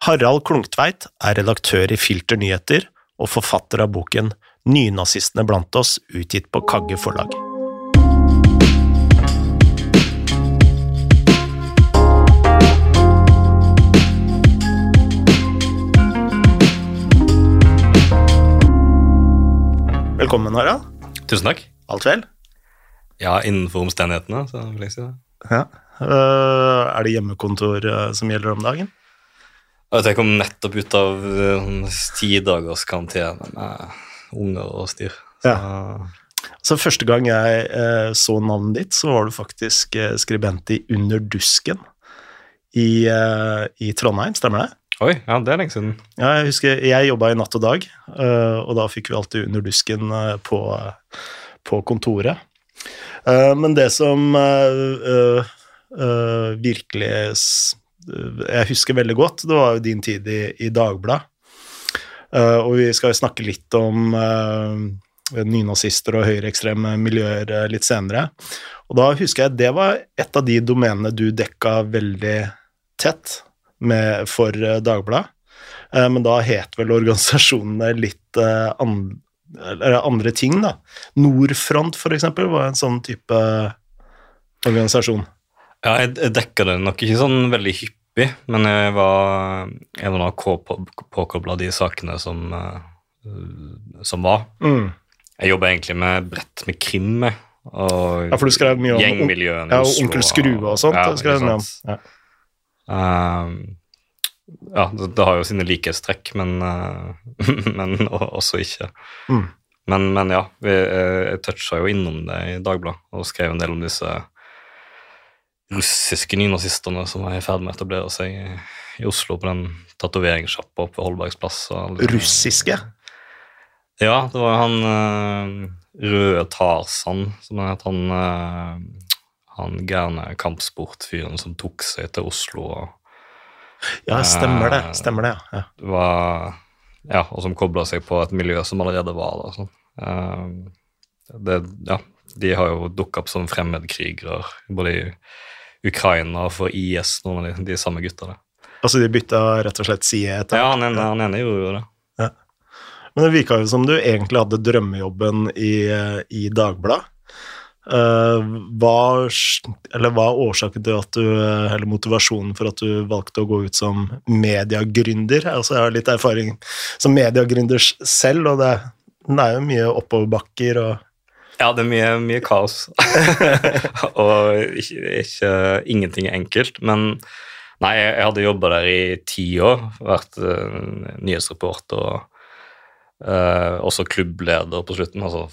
Harald Klungtveit er redaktør i Filter nyheter og forfatter av boken Nynazistene blant oss, utgitt på Kagge forlag. Velkommen, Harald. Tusen takk. Alt vel? Ja, innenfor omstendighetene, så vil jeg si det. Ja. Øh, er det hjemmekontor øh, som gjelder om dagen? Jeg, vet, jeg kom nettopp ut av uh, ti dagers karantene med unger og styr. Så, Så Første gang jeg eh, så navnet ditt, så var du faktisk eh, skribent i Under dusken i, eh, i Trondheim, stemmer det? Oi, ja, det er lenge siden. Ja, jeg husker jeg jobba i Natt og Dag, øh, og da fikk vi alltid Under dusken på, på kontoret. Eh, men det som virkelig jeg husker veldig godt, det var jo din tid i, i Dagbladet. Uh, og vi skal jo snakke litt om uh, nynazister og høyreekstreme miljøer uh, litt senere. Og da husker jeg det var et av de domenene du dekka veldig tett med, for øh, Dagbladet. Eh, men da het vel organisasjonene litt an, andre ting, da. Nordfront, for eksempel, var en sånn type organisasjon. Ja, jeg dekka det nok ikke sånn veldig hyppig, men jeg var, jeg var nok påkobla de sakene som, uh, som var. Mm. Jeg jobba egentlig med bredt med krim, og Ja, for du skrev mye om gjengmiljøene ja, og Oslo. Onkel Skrue og sånt. Ja, skrev du om. Ja. Ehm, ja, det, det har jo sine likhetstrekk, men, uh, men også ikke. Mm. Men, men ja, vi, eh, jeg toucha jo innom det i Dagbladet og skrev en del om disse russiske nynazistene som er i ferd med å etablere seg i, Oslo på den tatoveringssjappa oppe ved Holbergs plass. Russiske? Ja, det var han eh, røde Tarzan, som han het. Han, eh, han gærne kampsportfyren som tok seg til Oslo og Ja, stemmer det. Eh, Stemmer det, ja. var Ja, og som kobla seg på et miljø som allerede var der. Sånn. Det, ja, de har jo dukka opp som fremmedkrigere både i Ukraina og for IS, noen av de, de samme gutta. Altså, de bytta rett og slett side etter Ja, han ene, han ene gjorde jo det. Men det virka jo som du egentlig hadde drømmejobben i, i Dagbladet. Uh, hva, eller hva er årsaken til at du Eller motivasjonen for at du valgte å gå ut som mediegründer? Altså, jeg har litt erfaring som mediegründer selv, og det, det er jo mye oppoverbakker og Ja, det er mye, mye kaos. og ikke, ikke, ingenting er enkelt. Men nei, jeg, jeg hadde jobba der i ti år. Vært uh, nyhetsreporter og uh, også klubbleder på slutten, altså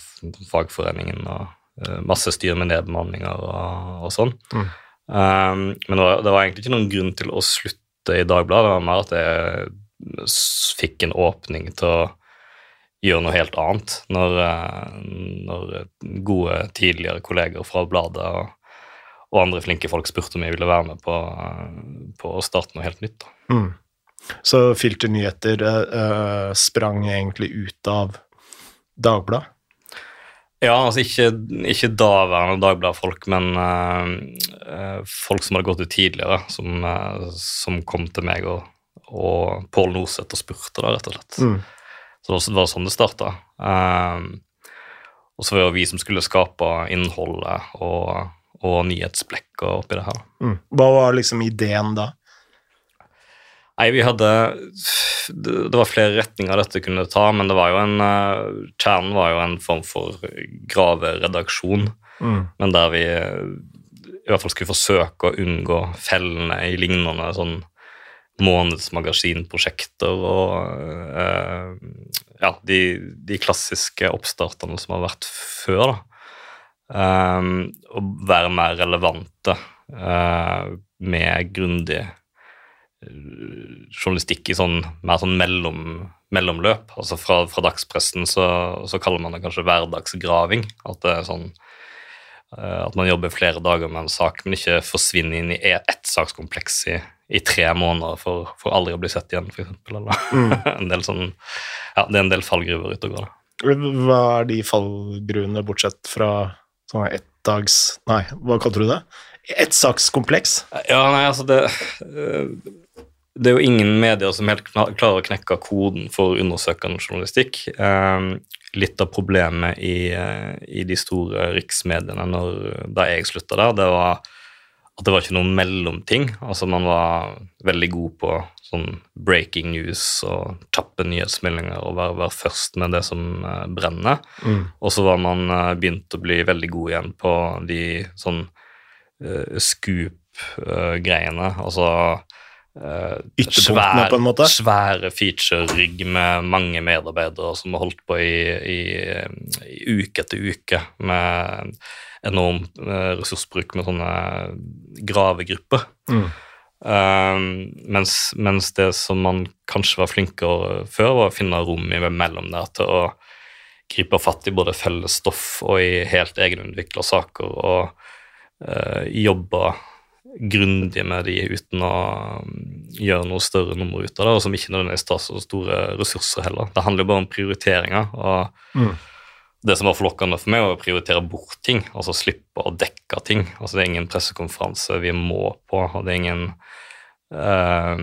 fagforeningen og uh, masse styr med nedbemanninger og, og sånn. Mm. Um, men det var, det var egentlig ikke noen grunn til å slutte i Dagbladet. Det var mer at jeg fikk en åpning til å gjøre noe helt annet når, eh, når gode tidligere kolleger fra bladet og, og andre flinke folk spurte om jeg ville være med på, eh, på å starte noe helt nytt. Mm. Så Filter nyheter eh, sprang egentlig ut av Dagbladet? Ja, altså ikke, ikke daværende Dagbladet-folk, men eh, folk som hadde gått ut tidligere, som, eh, som kom til meg og, og Pål Norseth og spurte, da, rett og slett. Mm. Så det var- sånn det starta. og så var det vi som skulle skape innholdet og, og nyhetsblekker oppi det her. Mm. Hva var liksom ideen da? Nei, vi hadde Det var flere retninger dette kunne ta, men det var jo en eh, Kjernen var jo en form for graveredaksjon, Mm. men der vi i hvert fall skulle forsøke å unngå fellene i lignende sånn månedsmagasinprosjekter og eh, ja, de, de klassiske oppstartene som har vært før. Um, og være mer relevante uh, med grundig eh, journalistikk i sånn mer sånn mellom, mellomløp. Altså fra, fra dagspressen så, så kaller man det kanskje hverdagsgraving. At det er sånn at man jobber flere dager med en sak, men ikke forsvinner inn i e- ett sakskompleks i, i tre måneder for, for aldri å bli sett igjen, f.eks. Mm. sånn, ja, det er en del fallgruver ute og går. da. Hva er de fallgruene, bortsett fra sånn ettdags... Nei, hva kalte du det? Ettsakskompleks? Ja, nei, altså det, eh, det er jo ingen medier som helt klarer å knekke koden for undersøkende journalistikk. Eh, litt av problemet i, eh, i, de store riksmediene når, da jeg slutta der, det var at det var ikke noen mellomting. Altså Man var veldig god på sånn breaking news og kjappe nyhetsmeldinger og være, være, først med det som uh, brenner. Mm. Og så var man uh, begynt å bli veldig god igjen på de sånn uh, scoop-greiene. altså Uh, Ytterpunktene, på en måte? Svære feature-rigg med mange medarbeidere som har holdt på i, i, i uke etter uke med enorm uh, ressursbruk med sånne gravegrupper. Mm. Uh, mens, mens, det som man kanskje var flinkere før, var å finne rom imellom der til å gripe fatt i både felles stoff og i helt egenutvikla saker og jobbe grundig med de uten å um, gjøre noe større nummer ut av det, og som ikke nødvendigvis tar så store ressurser heller. Det handler jo bare om prioriteringer. og mm. Det som var forlokkende for meg, var å prioritere bort ting, altså slippe å dekke ting. Altså Det er ingen pressekonferanse vi må på, og det er ingen uh,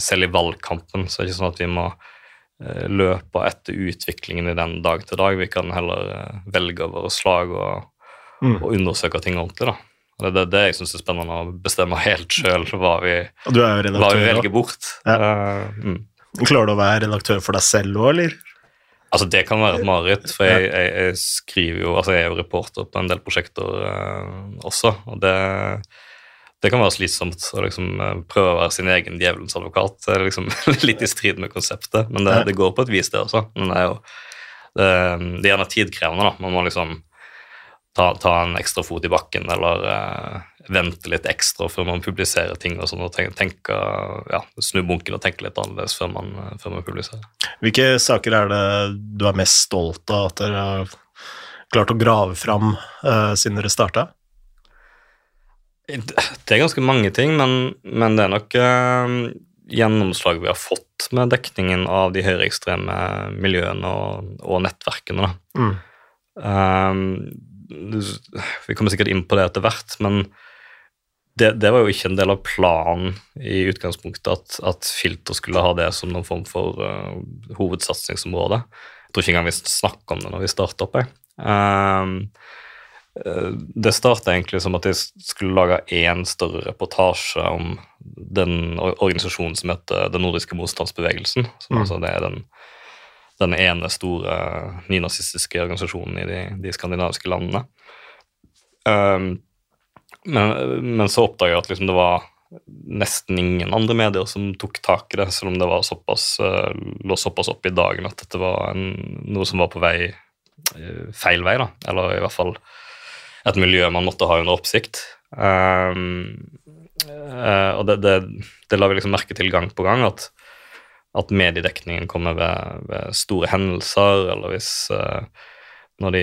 Selv i valgkampen så er det ikke sånn at vi må uh, løpe etter utviklingen i den dag til dag. Vi kan heller uh, velge våre slag og, mm. og undersøke ting ordentlig. da. Det er det jeg syns er spennende, å bestemme helt sjøl hva, hva vi velger bort. Ja. Uh, mm. Klarer du å være redaktør for deg selv òg, eller? Altså, Det kan være et mareritt, for jeg, jeg, jeg, skriver jo, altså jeg er jo reporter på en del prosjekter uh, også. og det, det kan være slitsomt å liksom uh, prøve å være sin egen djevelens advokat. Det er liksom litt i strid med konseptet, men det, det går på et vis, det også. Men det er jo det, det er gjerne tidkrevende. da, Man må liksom ta, ta, en ekstra fot i bakken eller uh, vente litt ekstra før man publiserer ting. og sånn, og tenke, ja, Snu bunken og tenke litt annerledes før man, før man, publiserer. Hvilke saker er det du er mest stolt av at dere har klart å grave fram uh, siden dere starta? Det er ganske mange ting, men, men det er nok uh, gjennomslag vi har fått med dekningen av de høyreekstreme miljøene og, og nettverkene. Mm. Um, vi kommer sikkert inn på det etter hvert, men det, det, var jo ikke en del av planen i utgangspunktet at, at Filter skulle ha det som noen form for uh, hovedsatsingsområde. Jeg tror ikke engang vi snakka om det når vi starta opp. Um, det starta egentlig som at jeg skulle lage én større reportasje om den organisasjonen som heter Den nordiske motstandsbevegelsen. som mm. altså det er den den ene store nynazistiske organisasjonen i de, de skandinaviske landene. Um, men, men, så oppdaga jeg at liksom det var nesten ingen andre medier som tok tak i det, selv om det såpass, uh, lå såpass oppe i dagen at dette var en, noe som var på vei uh, feil vei. da, Eller i hvert fall et miljø man måtte ha under oppsikt. Um, og det, det, det, la vi liksom merke til gang på gang, at at mediedekningen kommer ved, ved store hendelser, eller hvis uh, når de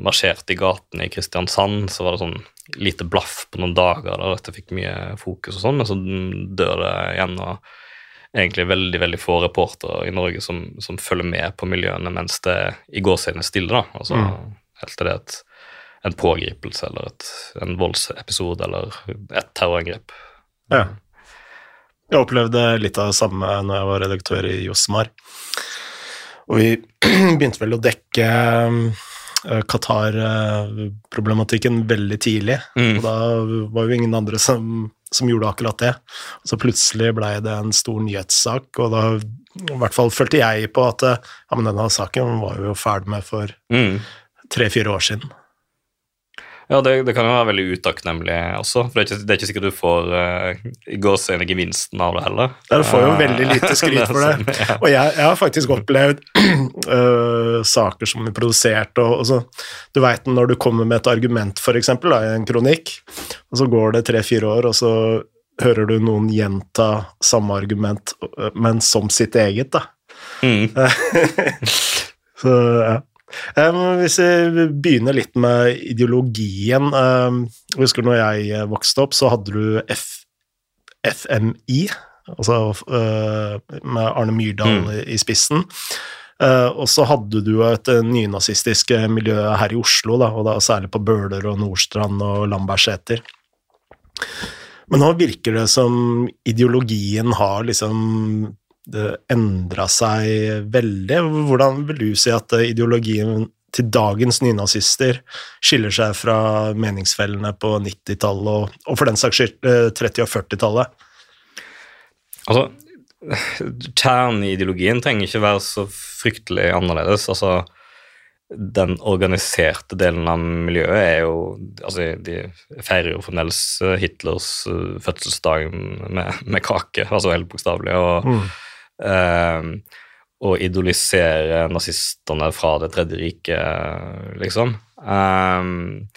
marsjerte i gatene i Kristiansand, så var det sånn lite blaff på noen dager der dette fikk mye fokus og sånn, men så dør det igjen. og egentlig veldig veldig få reportere i Norge som, som, følger med på miljøene mens det i gåsehudet stille. da, altså mm. Helt til det er et, en pågripelse eller et, en voldsepisode eller et terrorangrep. Ja. Jeg opplevde litt av det samme når jeg var redaktør i Josmar. Og vi begynte vel å dekke eh, Qatar-problematikken veldig tidlig. Mm. Og da var jo ingen andre som, som gjorde akkurat det. Og så plutselig blei det en stor nyhetssak, og da i hvert fall følte jeg på at ja, men denne saken var vi jo ferdig med for mm. tre-fire år siden. Ja, det, det, kan jo være veldig utakknemlig også. for Det er ikke, det er ikke sikkert du får uh, gåseøyne gevinsten av det heller. Ja, du får jo veldig lite skryt for det. Og jeg, jeg, har faktisk opplevd uh, saker som blir produsert, og, og så, Du veit når du kommer med et argument, f.eks., i en kronikk, og så går det tre-fire år, og så hører du noen gjenta samme argument, men som sitt eget, da. Mm. så ja. Hvis vi begynner litt med ideologien Jeg husker når jeg vokste opp, så hadde du F FMI, altså uh, med Arne Myrdal mm. i, spissen. Uh, og så hadde du et nynazistisk miljø her i Oslo, da, og da særlig på Bøler og Nordstrand og Lambertseter. Men nå virker det som ideologien har liksom endra seg veldig. Hvordan vil du si at ideologien til dagens nynazister skiller seg fra meningsfellene på 90-tallet og, for den saks skyld 30- og 40-tallet? Altså, kjernen i ideologien trenger ikke være så fryktelig annerledes. altså den organiserte delen av miljøet er jo altså De feirer jo fremdeles Hitlers uh, fødselsdag med, med, kake, altså helt bokstavelig. Og, mm. Uh, og idolisere nazistene fra Det tredje riket, liksom. Um,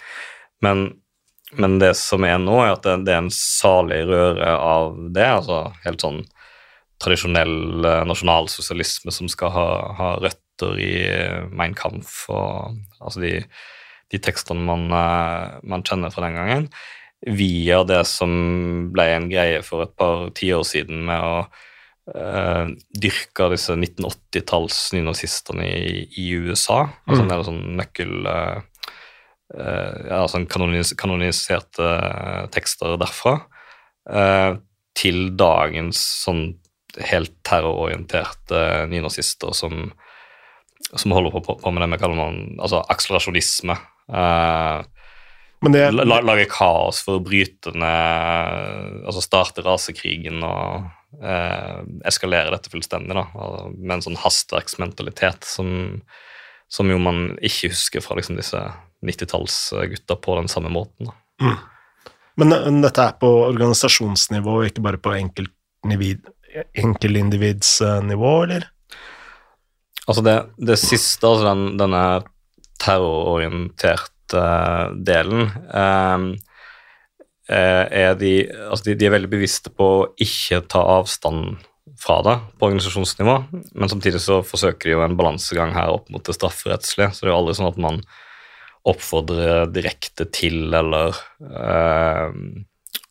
men, men, det som er nå, er at det, er en salig røre av det. altså Helt sånn tradisjonell nasjonalsosialisme som skal ha, ha røtter i eh, Mein Kampf og altså de, de tekstene man, eh, man, kjenner fra den gangen, via det som ble en greie for et par tiår siden med å uh, dyrke disse 1980-talls nynazistene i, i, USA. Altså mm. en del sånn nøkkel... Uh, ja, sånn kanonis kanoniserte tekster derfra. til dagens sånn helt terrororienterte nynazister som som holder på, på, med det vi kaller man, altså akselerasjonisme. Lager kaos for å bryte ned Altså starte rasekrigen og eh, eskalere dette fullstendig. da, Med en sånn hastverksmentalitet som, som jo man ikke husker fra liksom, disse 90-tallsgutta på den samme måten. da. Mm. Men eh, dette er på organisasjonsnivå, ikke bare på enkeltindividsnivå, eller? Altså det, det siste, altså den, denne terrororienterte uh, delen uh, er de, altså de, de, er veldig bevisste på å ikke ta avstand fra det på organisasjonsnivå, men samtidig så forsøker de jo en balansegang her opp mot det strafferettslige, så det er jo aldri sånn at man oppfordrer direkte til eller eh,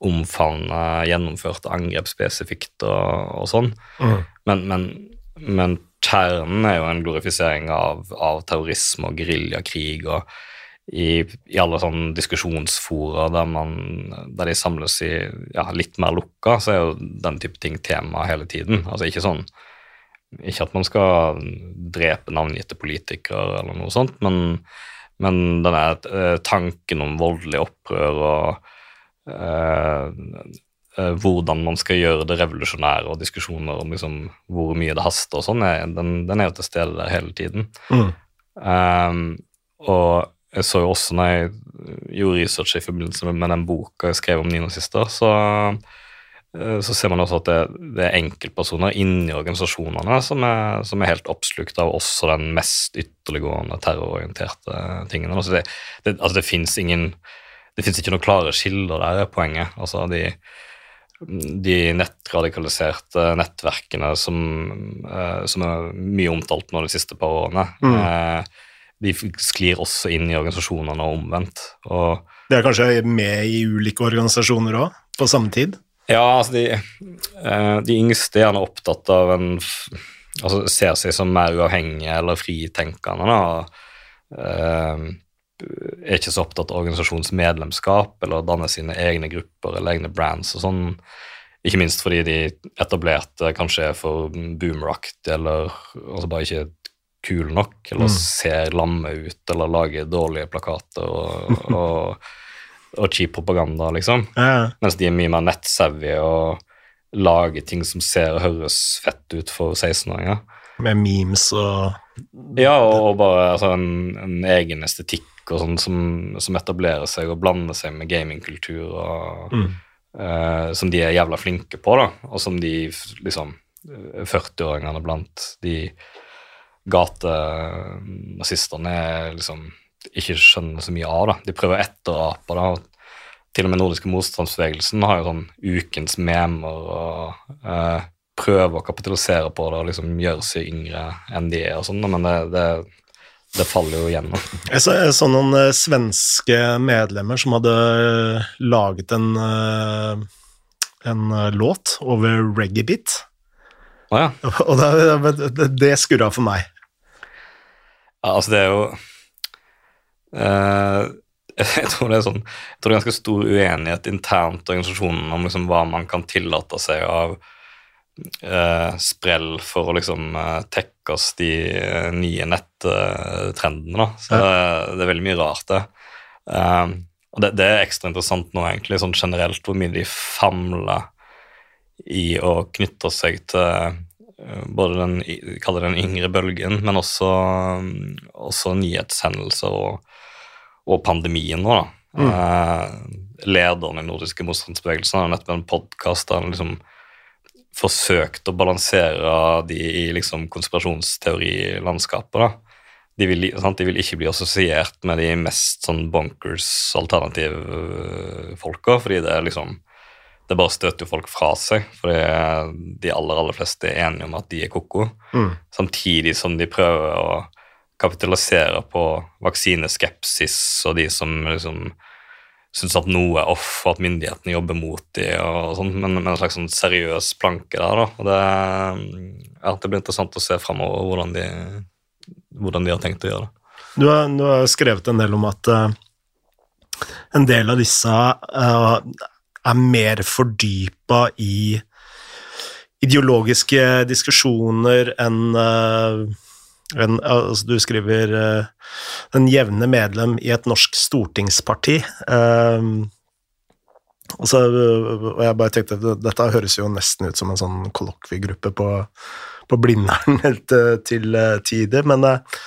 omfavner gjennomførte angrep spesifikt og, og sånn, mm. men, men, men kjernen er jo en glorifisering av, av terrorisme og geriljakrig. og i, i, alle sånne diskusjonsfora der, man, der de samles i ja, litt mer lukka, så er jo den type ting tema hele tiden. Altså ikke sånn Ikke at man skal drepe navngitte politikere eller noe sånt, men, men denne eh, tanken om voldelig opprør og eh, uh, hvordan man skal gjøre det revolusjonære, og diskusjoner om liksom, hvor mye det haster og sånn, den, den, er jo til stede der hele tiden. Mm. Um, og jeg så jo også når jeg gjorde research i forbindelse med, den boka jeg skrev om nynazister, så, uh, så ser man også at det, det er enkeltpersoner inni organisasjonene som er, som er, helt oppslukt av også den mest ytterliggående terrororienterte tingene. Altså det, det, altså det fins ingen det fins ikke noen klare skiller der, er poenget. Altså de, de nettradikaliserte nettverkene som, uh, som, er mye omtalt nå de siste par årene, mm. De sklir også inn i organisasjonene og omvendt. Og, det er kanskje med i ulike organisasjoner òg, på samme tid? Ja, altså de, uh, de yngste er gjerne opptatt av en Altså ser seg som mer uavhengige eller fritenkende. da, er ikke så opptatt av organisasjonsmedlemskap eller å danne sine egne grupper eller egne brands og sånn. Ikke minst fordi de etablerte kanskje er for boomeraktig eller altså bare ikke kule nok, eller mm. ser lamme ut eller lager dårlige plakater og, og, og cheap propaganda, liksom. Ja. Mens de er mye mer nettsavvy og lager ting som ser og høres fett ut for 16-åringer. Med memes og Ja, og bare altså, en, en egen estetikk og sånn som, som, etablerer seg og blander seg med gamingkultur, og, mm. uh, som de er jævla flinke på, da, og som de liksom 40-åringene blant de gatenazistene liksom ikke skjønner så mye av. da. De prøver å etterape det. Til og med nordiske motstandsbevegelsen har jo sånn ukens memer og uh, prøver å kapitalisere på det og liksom gjøre seg yngre enn de er og sånn, men det, det det faller jo igjennom. Jeg så, jeg så noen uh, svenske medlemmer som hadde uh, laget en, en låt over reggae-beat. Oh, ja. Og det, det, det skurra for meg. Ja, altså, det er jo jeg tror det er sånn, jeg tror det er ganske stor uenighet internt i organisasjonen om liksom hva man kan tillate seg av uh, sprell for å liksom uh, tekkes de eh, nye nettrendene. da. Så det, det er veldig mye rart, det. Og det, det, er ekstra interessant nå, egentlig, sånn generelt, hvor mye de famler i å knytte seg til uh, både den, den yngre bølgen, men også, um, også nyhetshendelser og, og, pandemien nå, da. Mm. Uh, lederen i nordiske motstandsbevegelsen har nettopp en podkast der han liksom forsøkt å balansere de i liksom konspirasjonsteorilandskapet. da de vil, de vil, ikke bli assosiert med de mest sånn bonkers alternative folka, fordi det er liksom Det bare støter jo folk fra seg, fordi de aller, aller fleste er enige om at de er ko-ko. Mm. Samtidig som de prøver å kapitalisere på vaksineskepsis og de som liksom syns at noe er off, og at myndighetene jobber mot dem, og sånn, men med en slags sånn seriøs planke der. da, og det, ja, det blir interessant å se framover hvordan hvordan de har tenkt å gjøre det. Du har, du har skrevet en del om at uh, en del av disse uh, er mer fordypa i ideologiske diskusjoner enn uh, en, altså Du skriver den jevne medlem i et norsk stortingsparti. Altså, og jeg bare tenkte at dette høres jo nesten ut som en sånn kollokviegruppe på på Blindern til, til eh, tider. Men uh,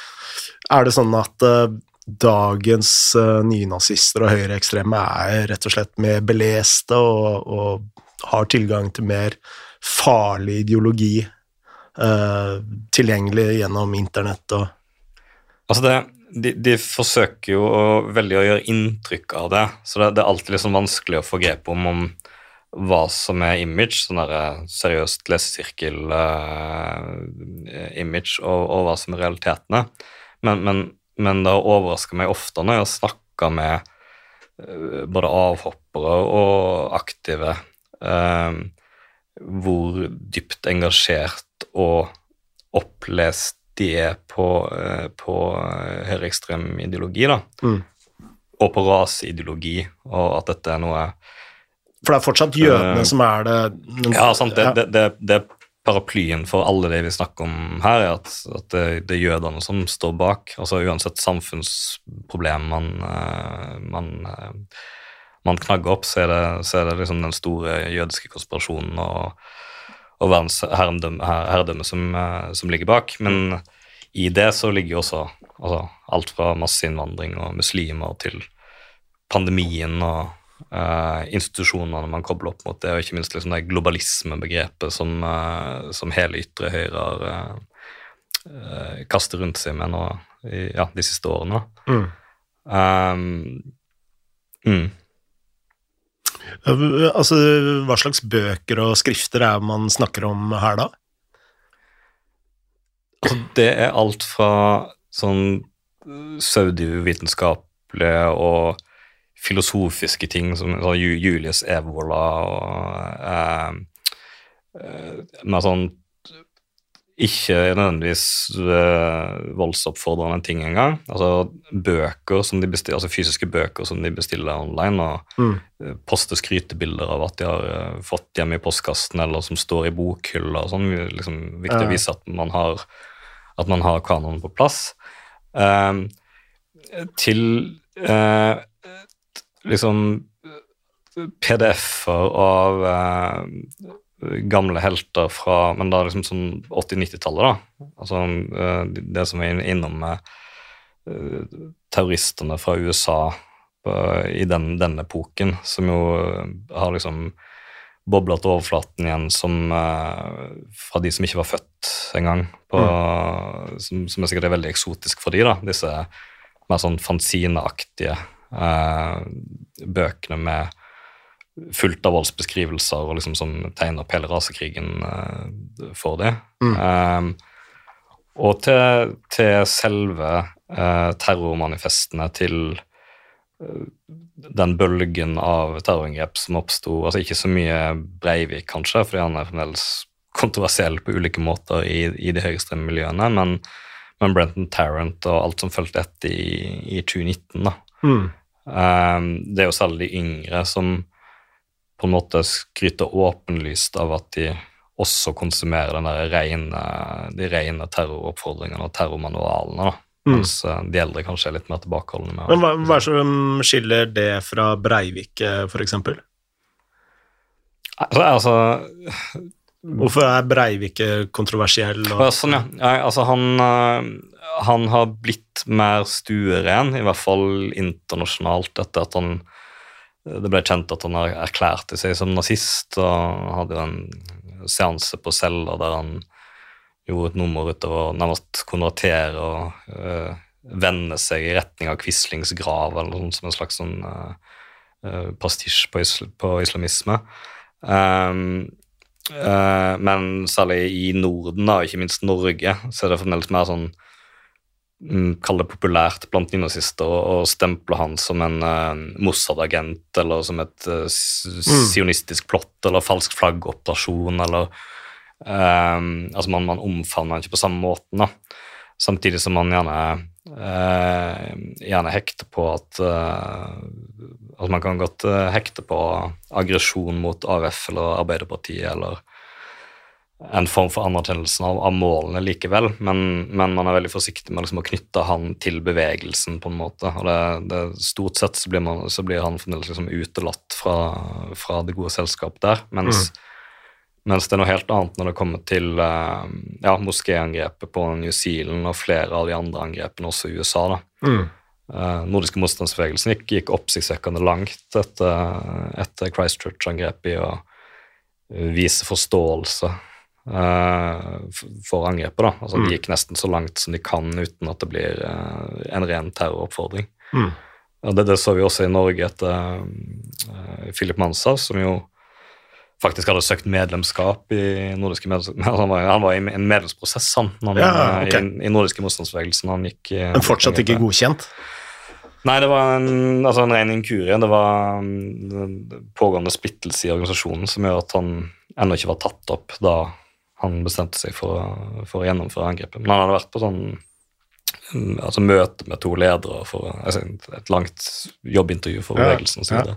er det sånn at eh, uh, nynazister og høyreekstreme er rett og slett mer beleste og, og har tilgang til mer farlig ideologi uh, tilgjengelig gjennom internett og Altså det, de, de, forsøker jo å, veldig å gjøre inntrykk av det, så det, det er alltid liksom vanskelig å få grep om om hva som er image, sånn der eh, seriøst lesesirkel-image, uh, og, og, hva som er realitetene. Men, men, men det har overraska meg ofte når jeg har snakka med uh, både avhoppere og aktive, eh, hvor dypt engasjert og opplest de er på, på høyreekstrem ideologi, da. Mm. Og på raseideologi, og at dette er noe for det er fortsatt jødene uh, som er det men, Ja, sant. Det, det, det, det, paraplyen for alle det vi snakker om her, er at, at det, det, er jødene som står bak. Altså Uansett samfunnsproblem man, eh, man, eh, man knagger opp, så er det, så er det liksom den store jødiske konspirasjonen og, og verdens herredømme som, som, ligger bak. Men i det så ligger jo også altså, alt fra masseinnvandring og muslimer til pandemien og institusjonene man kobler opp mot det, og ikke minst liksom det globalismebegrepet som, uh, som hele ytre høyre har uh, kastet rundt seg med nå ja, de siste årene. Mm. Um, mm. Altså, hva slags bøker og skrifter er man snakker om her, da? Altså, det er alt fra sånn saudivitenskapelige og filosofiske ting som sånn Julius Evola og eh, eh, Med sånn ikke nødvendigvis uh, voldsoppfordrende ting engang. Altså bøker som de bestiller, altså fysiske bøker som de bestiller online, og mm. uh, poster skrytebilder av at de har uh, fått hjemme i postkassen, eller som står i bokhylla og sånn. Liksom, viktig å vise at man har, at man har kanonen på plass. til liksom PDF-er av eh, gamle helter fra Men da liksom sånn 80-90-tallet, da. Altså eh, det som er innom med eh, terroristene fra USA på, i den, den, epoken, som jo eh, har liksom bobla til overflaten igjen som eh, fra de som ikke var født engang. Mm. Som, som er sikkert er veldig eksotisk for de da, disse mer sånn fanzineaktige Eh, bøkene med fullt av voldsbeskrivelser og liksom som tegner opp hele rasekrigen uh, for det. Mm. Um, og til, til selve uh, terrormanifestene, til uh, den bølgen av terrorangrep som oppsto altså Ikke så mye Breivik, kanskje, fordi han er fremdeles kontroversiell på ulike måter i, i de høyreekstreme miljøene, men, men Brenton Tarrant og alt som fulgte etter i, i 2019, da. Mm. Um, det er jo særlig de yngre som på en måte skryter åpenlyst av at de også konsumerer rene, de rene terroroppfordringene og terrormanualene. da. Mm. Mens eh, de eldre kanskje er litt mer tilbakeholdne med Men hva, hva er det som skiller det fra Breivik, f.eks.? for eksempel? Altså, altså, Hvorfor er Breivik eh, kontroversiell? Og, sånn, ja. ja altså, han, øh, han har blitt mer stueren, i hvert fall internasjonalt, etter at han det ble kjent at han erklærte seg som nazist, og hadde en seanse på cella der han gjorde et nummer ut av å nærmest konvertere og øh, vende seg i retning av Quislings grav, eller noe som en slags sånn øh, pastisj på, isl på islamisme. Um, Eh, men særlig i Norden, da, ikke minst Norge, så er det fremdeles mer sånn mm, Kall det populært blant nynazister å stemple han som en uh, Mossad-agent eller som et uh, sionistisk plott eller falsk flaggoperasjon eller Altså, man, man omfavner han ikke på samme måten, da. Samtidig som man gjerne eh, gjerne hekter på at eh, Altså man kan godt eh, hekte på aggresjon mot AUF eller Arbeiderpartiet eller en form for anerkjennelse av, av målene likevel, men, men, man er veldig forsiktig med liksom å knytte han til bevegelsen, på en måte. og det, det, Stort sett så blir, man, så blir han fremdeles liksom utelatt fra, fra det gode selskapet der, mens, mens det er noe helt annet når det kommer til uh, ja, moskéangrepet på New Zealand og flere av de andre angrepene også i USA. da. mm. Uh, nordiske motstandsbevegelsen gikk, gikk oppsiktsvekkende langt etter, etter Christchurch-angrepet i å vise forståelse uh, for angrepet. da. Altså, Mm. De gikk nesten så langt som de kan uten at det blir en ren terroroppfordring. Mm. Det, det så vi også i Norge etter Philip Manshaus, som jo faktisk hadde søkt medlemskap i nordiske medlemskap. Han var, han var i en medlemsprosess han, han, Ja, okay. i, i nordiske motstandsbevegelsen. Han gikk, uh, Men fortsatt ikke godkjent? Nei, det var en, altså en ren inkurie. Det var um, pågående splittelse i organisasjonen som gjør at han ennå ikke var tatt opp da han bestemte seg for, for å gjennomføre angrepet. Men han hadde vært på sånn um, altså møte med to ledere for altså et langt jobbintervju for Ja, ja. osv.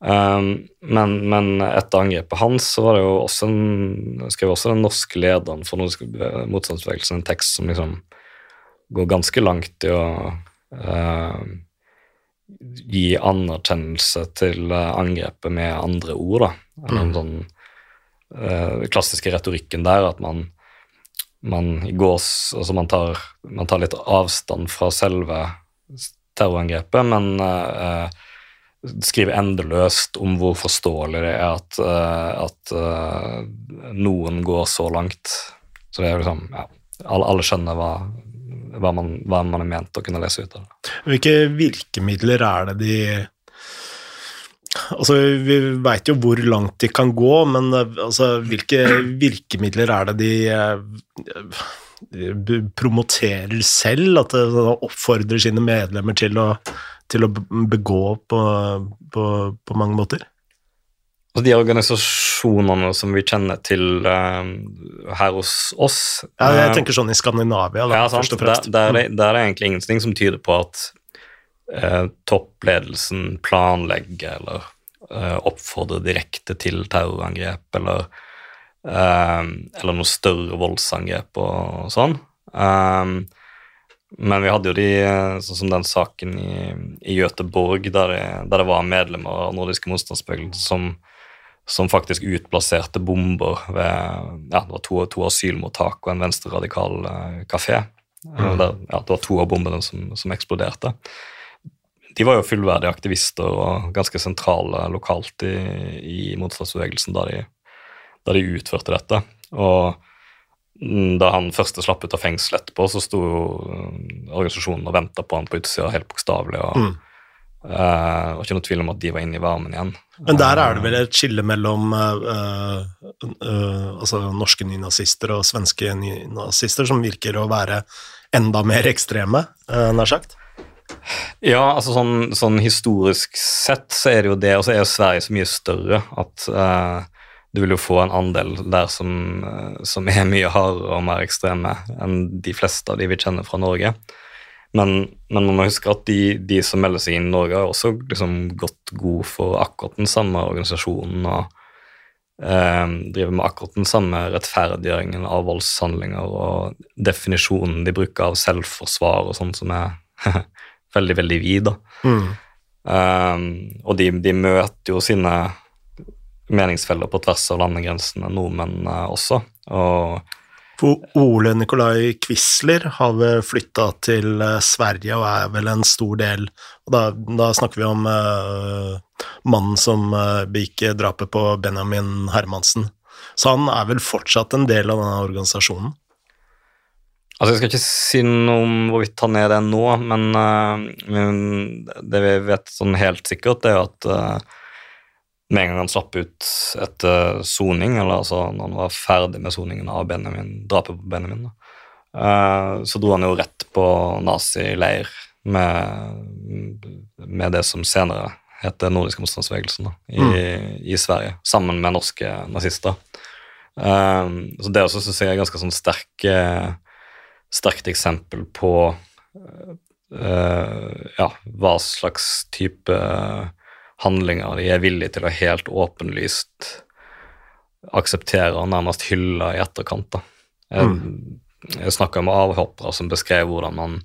Um, men, men etter angrepet hans så var det jo også en, skrev også den norske lederen for motstandsbevegelsen en tekst som liksom går ganske langt i å uh, gi anerkjennelse til eh, angrepet med andre ord. da. Eller en sånn uh, klassiske retorikken der at man man gås, altså man tar, man tar litt avstand fra selve terrorangrepet, men eh, skriver endeløst om hvor forståelig det er at, eh, at eh, noen går så langt. Så det er liksom, ja, alle, alle skjønner hva, hva, man, hva man er ment å kunne lese ut av det. Hvilke virkemidler er det de Altså, Vi veit jo hvor langt de kan gå, men altså, hvilke virkemidler er det de eh, promoterer selv? At de oppfordrer sine medlemmer til å, til å begå på, på, på mange måter? Og de organisasjonene som vi kjenner til uh, her hos oss Ja, jeg eh, tenker sånn i Skandinavia, da, ja, først og fremst. der, er det, der er egentlig ingenting som tyder på at uh, toppledelsen planlegger eller uh, oppfordrer direkte til terrorangrep eller, eller noe større voldsangrep og sånn. Um, men vi hadde jo de, eh, sånn som den saken i, i Göteborg, der der det var medlemmer av nordiske motstandsbevegelser som, som faktisk utplasserte bomber ved ja, det var to, to asylmottak og en venstreradikal uh, kafé. Mm. Der, ja, det var to av bombene som, som eksploderte. De var jo fullverdige aktivister og ganske sentrale lokalt i, i motstandsbevegelsen da de, da de utførte dette. Og da han første slapp ut av fengsel etterpå, så sto jo mm, organisasjonen og venta på han på utsida, helt bokstavelig. og Mm. Uh, det var ikke noe tvil om at de var inne i varmen igjen. Men der er det vel et skille mellom uh, uh, altså norske nynazister og svenske nynazister som virker å være enda mer ekstreme, nær sagt? Ja, altså sånn, sånn historisk sett så er det jo det, og så er jo Sverige så mye større at eh, du vil jo få en andel der som, eh, som er mye hardere og mer ekstreme enn de fleste av de vi kjenner fra Norge. Men, men, man må huske at de, de, som melder seg inn i Norge, har også liksom gått god for akkurat den samme organisasjonen og eh, driver med akkurat den samme rettferdiggjøringen av voldshandlinger og definisjonen de bruker av selvforsvar og sånn, som er veldig, veldig vid. Mm. Um, og de, de, møter jo sine meningsfeller på tvers av landegrensene, nordmenn uh, også. Og Ole Nikolai Quisler har vel flytta til uh, Sverige og er vel en stor del og Da, da snakker vi om uh, mannen som uh, begikk drapet på Benjamin Hermansen. Så han er vel fortsatt en del av denne organisasjonen? Altså, Jeg skal ikke si noe om hvorvidt han er det nå, men, uh, det vi vet sånn helt sikkert, er jo at med en gang han slapp ut etter soning, eller altså når han var ferdig med soningen av Benjamin, drapet på Benjamin, uh, så dro han jo rett på nazileir med, med det som senere heter Nordiske motstandsbevegelsen da, i, mm. i, Sverige, sammen med norske nazister. så det også syns jeg er ganske sånn sterk sterkt eksempel på uh, ja, hva slags type handlinger de er villige til å helt åpenlyst akseptere og nærmest hylle i etterkant. da. Jeg, mm. jeg snakka med avhoppere som beskrev hvordan man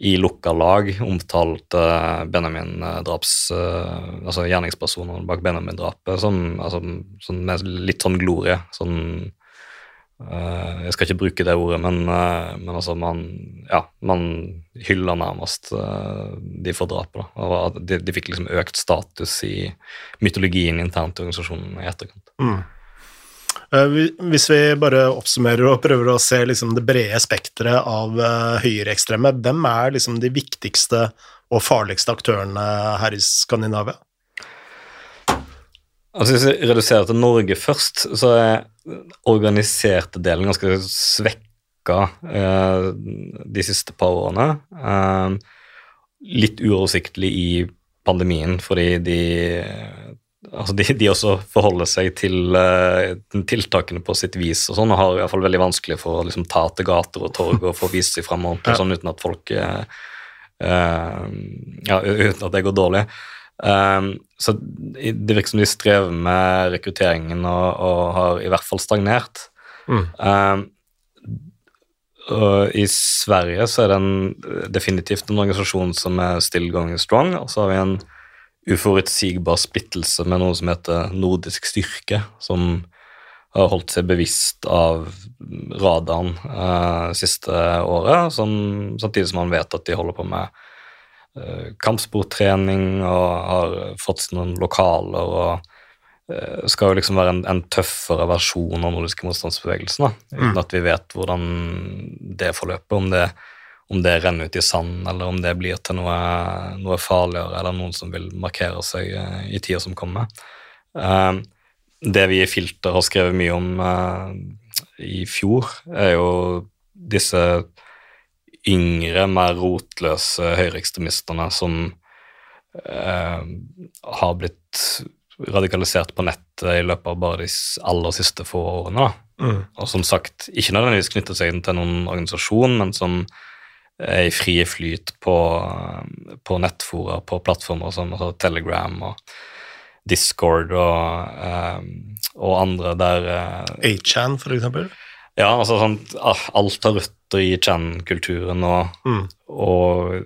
i lukka lag omtalte Benjamin-draps uh, Altså gjerningspersonene bak Benjamin-drapet som, altså, som litt sånn glorie. Sånn Uh, jeg skal ikke bruke det ordet, men, uh, men altså man, ja, man hyller nærmest uh, de for drapet. Og de, de, fikk liksom økt status i mytologien internt i organisasjonen i etterkant. Mm. Hvis vi bare oppsummerer og prøver å se liksom det brede spekteret av høyreekstreme, hvem er liksom de viktigste og farligste aktørene her i Skandinavia? Altså Hvis vi reduserer til Norge først, så er organiserte delen ganske svekka eh, de siste par årene. Eh, litt uoversiktlig i pandemien, fordi de altså de, de, også forholder seg til uh, tiltakene på sitt vis og sånn, og har i hvert fall veldig vanskelig for å liksom, ta til gater og torg og få vist seg fram ordentlig, ja. sånn uten at folk uh, uh, Ja, uten at det går dårlig. Um, så det virker som de strever med rekrutteringen og, og har i hvert fall stagnert. Mm. Um, og I Sverige så er det en, definitivt en organisasjon som er still going strong, og så har vi en uforutsigbar splittelse med noe som heter nordisk styrke, som har holdt seg bevisst av radaren eh, siste året, som, samtidig som man vet at de holder på med Eh, kampsporttrening og har fått seg noen lokaler og skal jo liksom være en, en, tøffere versjon av nordiske motstandsbevegelsen, da, uten mm. at vi vet hvordan det forløper, om det, om det renner ut i sand, eller om det blir til noe, noe farligere, eller noen som vil markere seg uh, i tida som kommer. Uh, det vi i Filter har skrevet mye om i fjor, er jo disse yngre, mer rotløse høyreekstremistene som uh, har blitt radikalisert på nettet i løpet av bare de aller siste få årene. Mm. Og som sagt, ikke nødvendigvis knytter seg til noen organisasjon, men som er i frie flyt på, på nettfora, på plattformer som altså Telegram og Discord og, eh, og andre der eh, A-chan, for eksempel? Ja, altså sånn Alt har røtter i chan-kulturen og, mm. og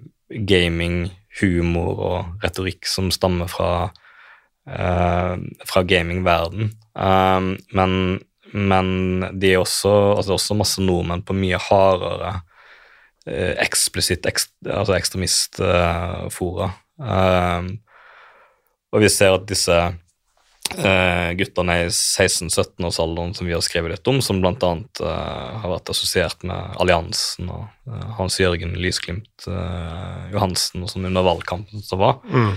gaming, humor og retorikk som stammer fra, fra gamingverden. Um, men, men de er også, altså det er også masse nordmenn på mye hardere uh, eksplisitt ekst, altså ekstremistfora. Og vi ser at disse Uh, guttene i 16-17-årsalderen som vi har skrevet litt om, som bl.a. Uh, eh, har vært assosiert med alliansen og uh, Hans Jørgen Lysglimt uh, Johansen og sånn under valgkampen som var. Mm.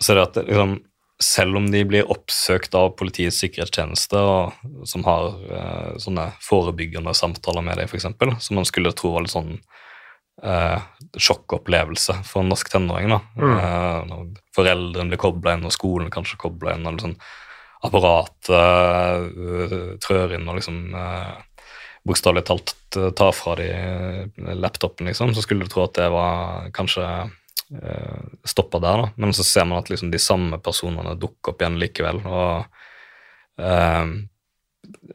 Så det at liksom, selv om de blir oppsøkt av Politiets sikkerhetstjeneste, og, som har sånne forebyggende samtaler med dem, f.eks., som man skulle tro var litt sånn eh, sjokkopplevelse for en norsk tenåring. da. Mm. Eh, når foreldrene blir kobla inn, og skolen kanskje kobla inn, og liksom apparatet uh, trør inn og liksom uh, bokstavelig talt ta fra de laptopen, liksom, så skulle du tro at det var kanskje uh, stoppa der, da. Men så ser man at liksom de samme personene dukker opp igjen likevel. og uh,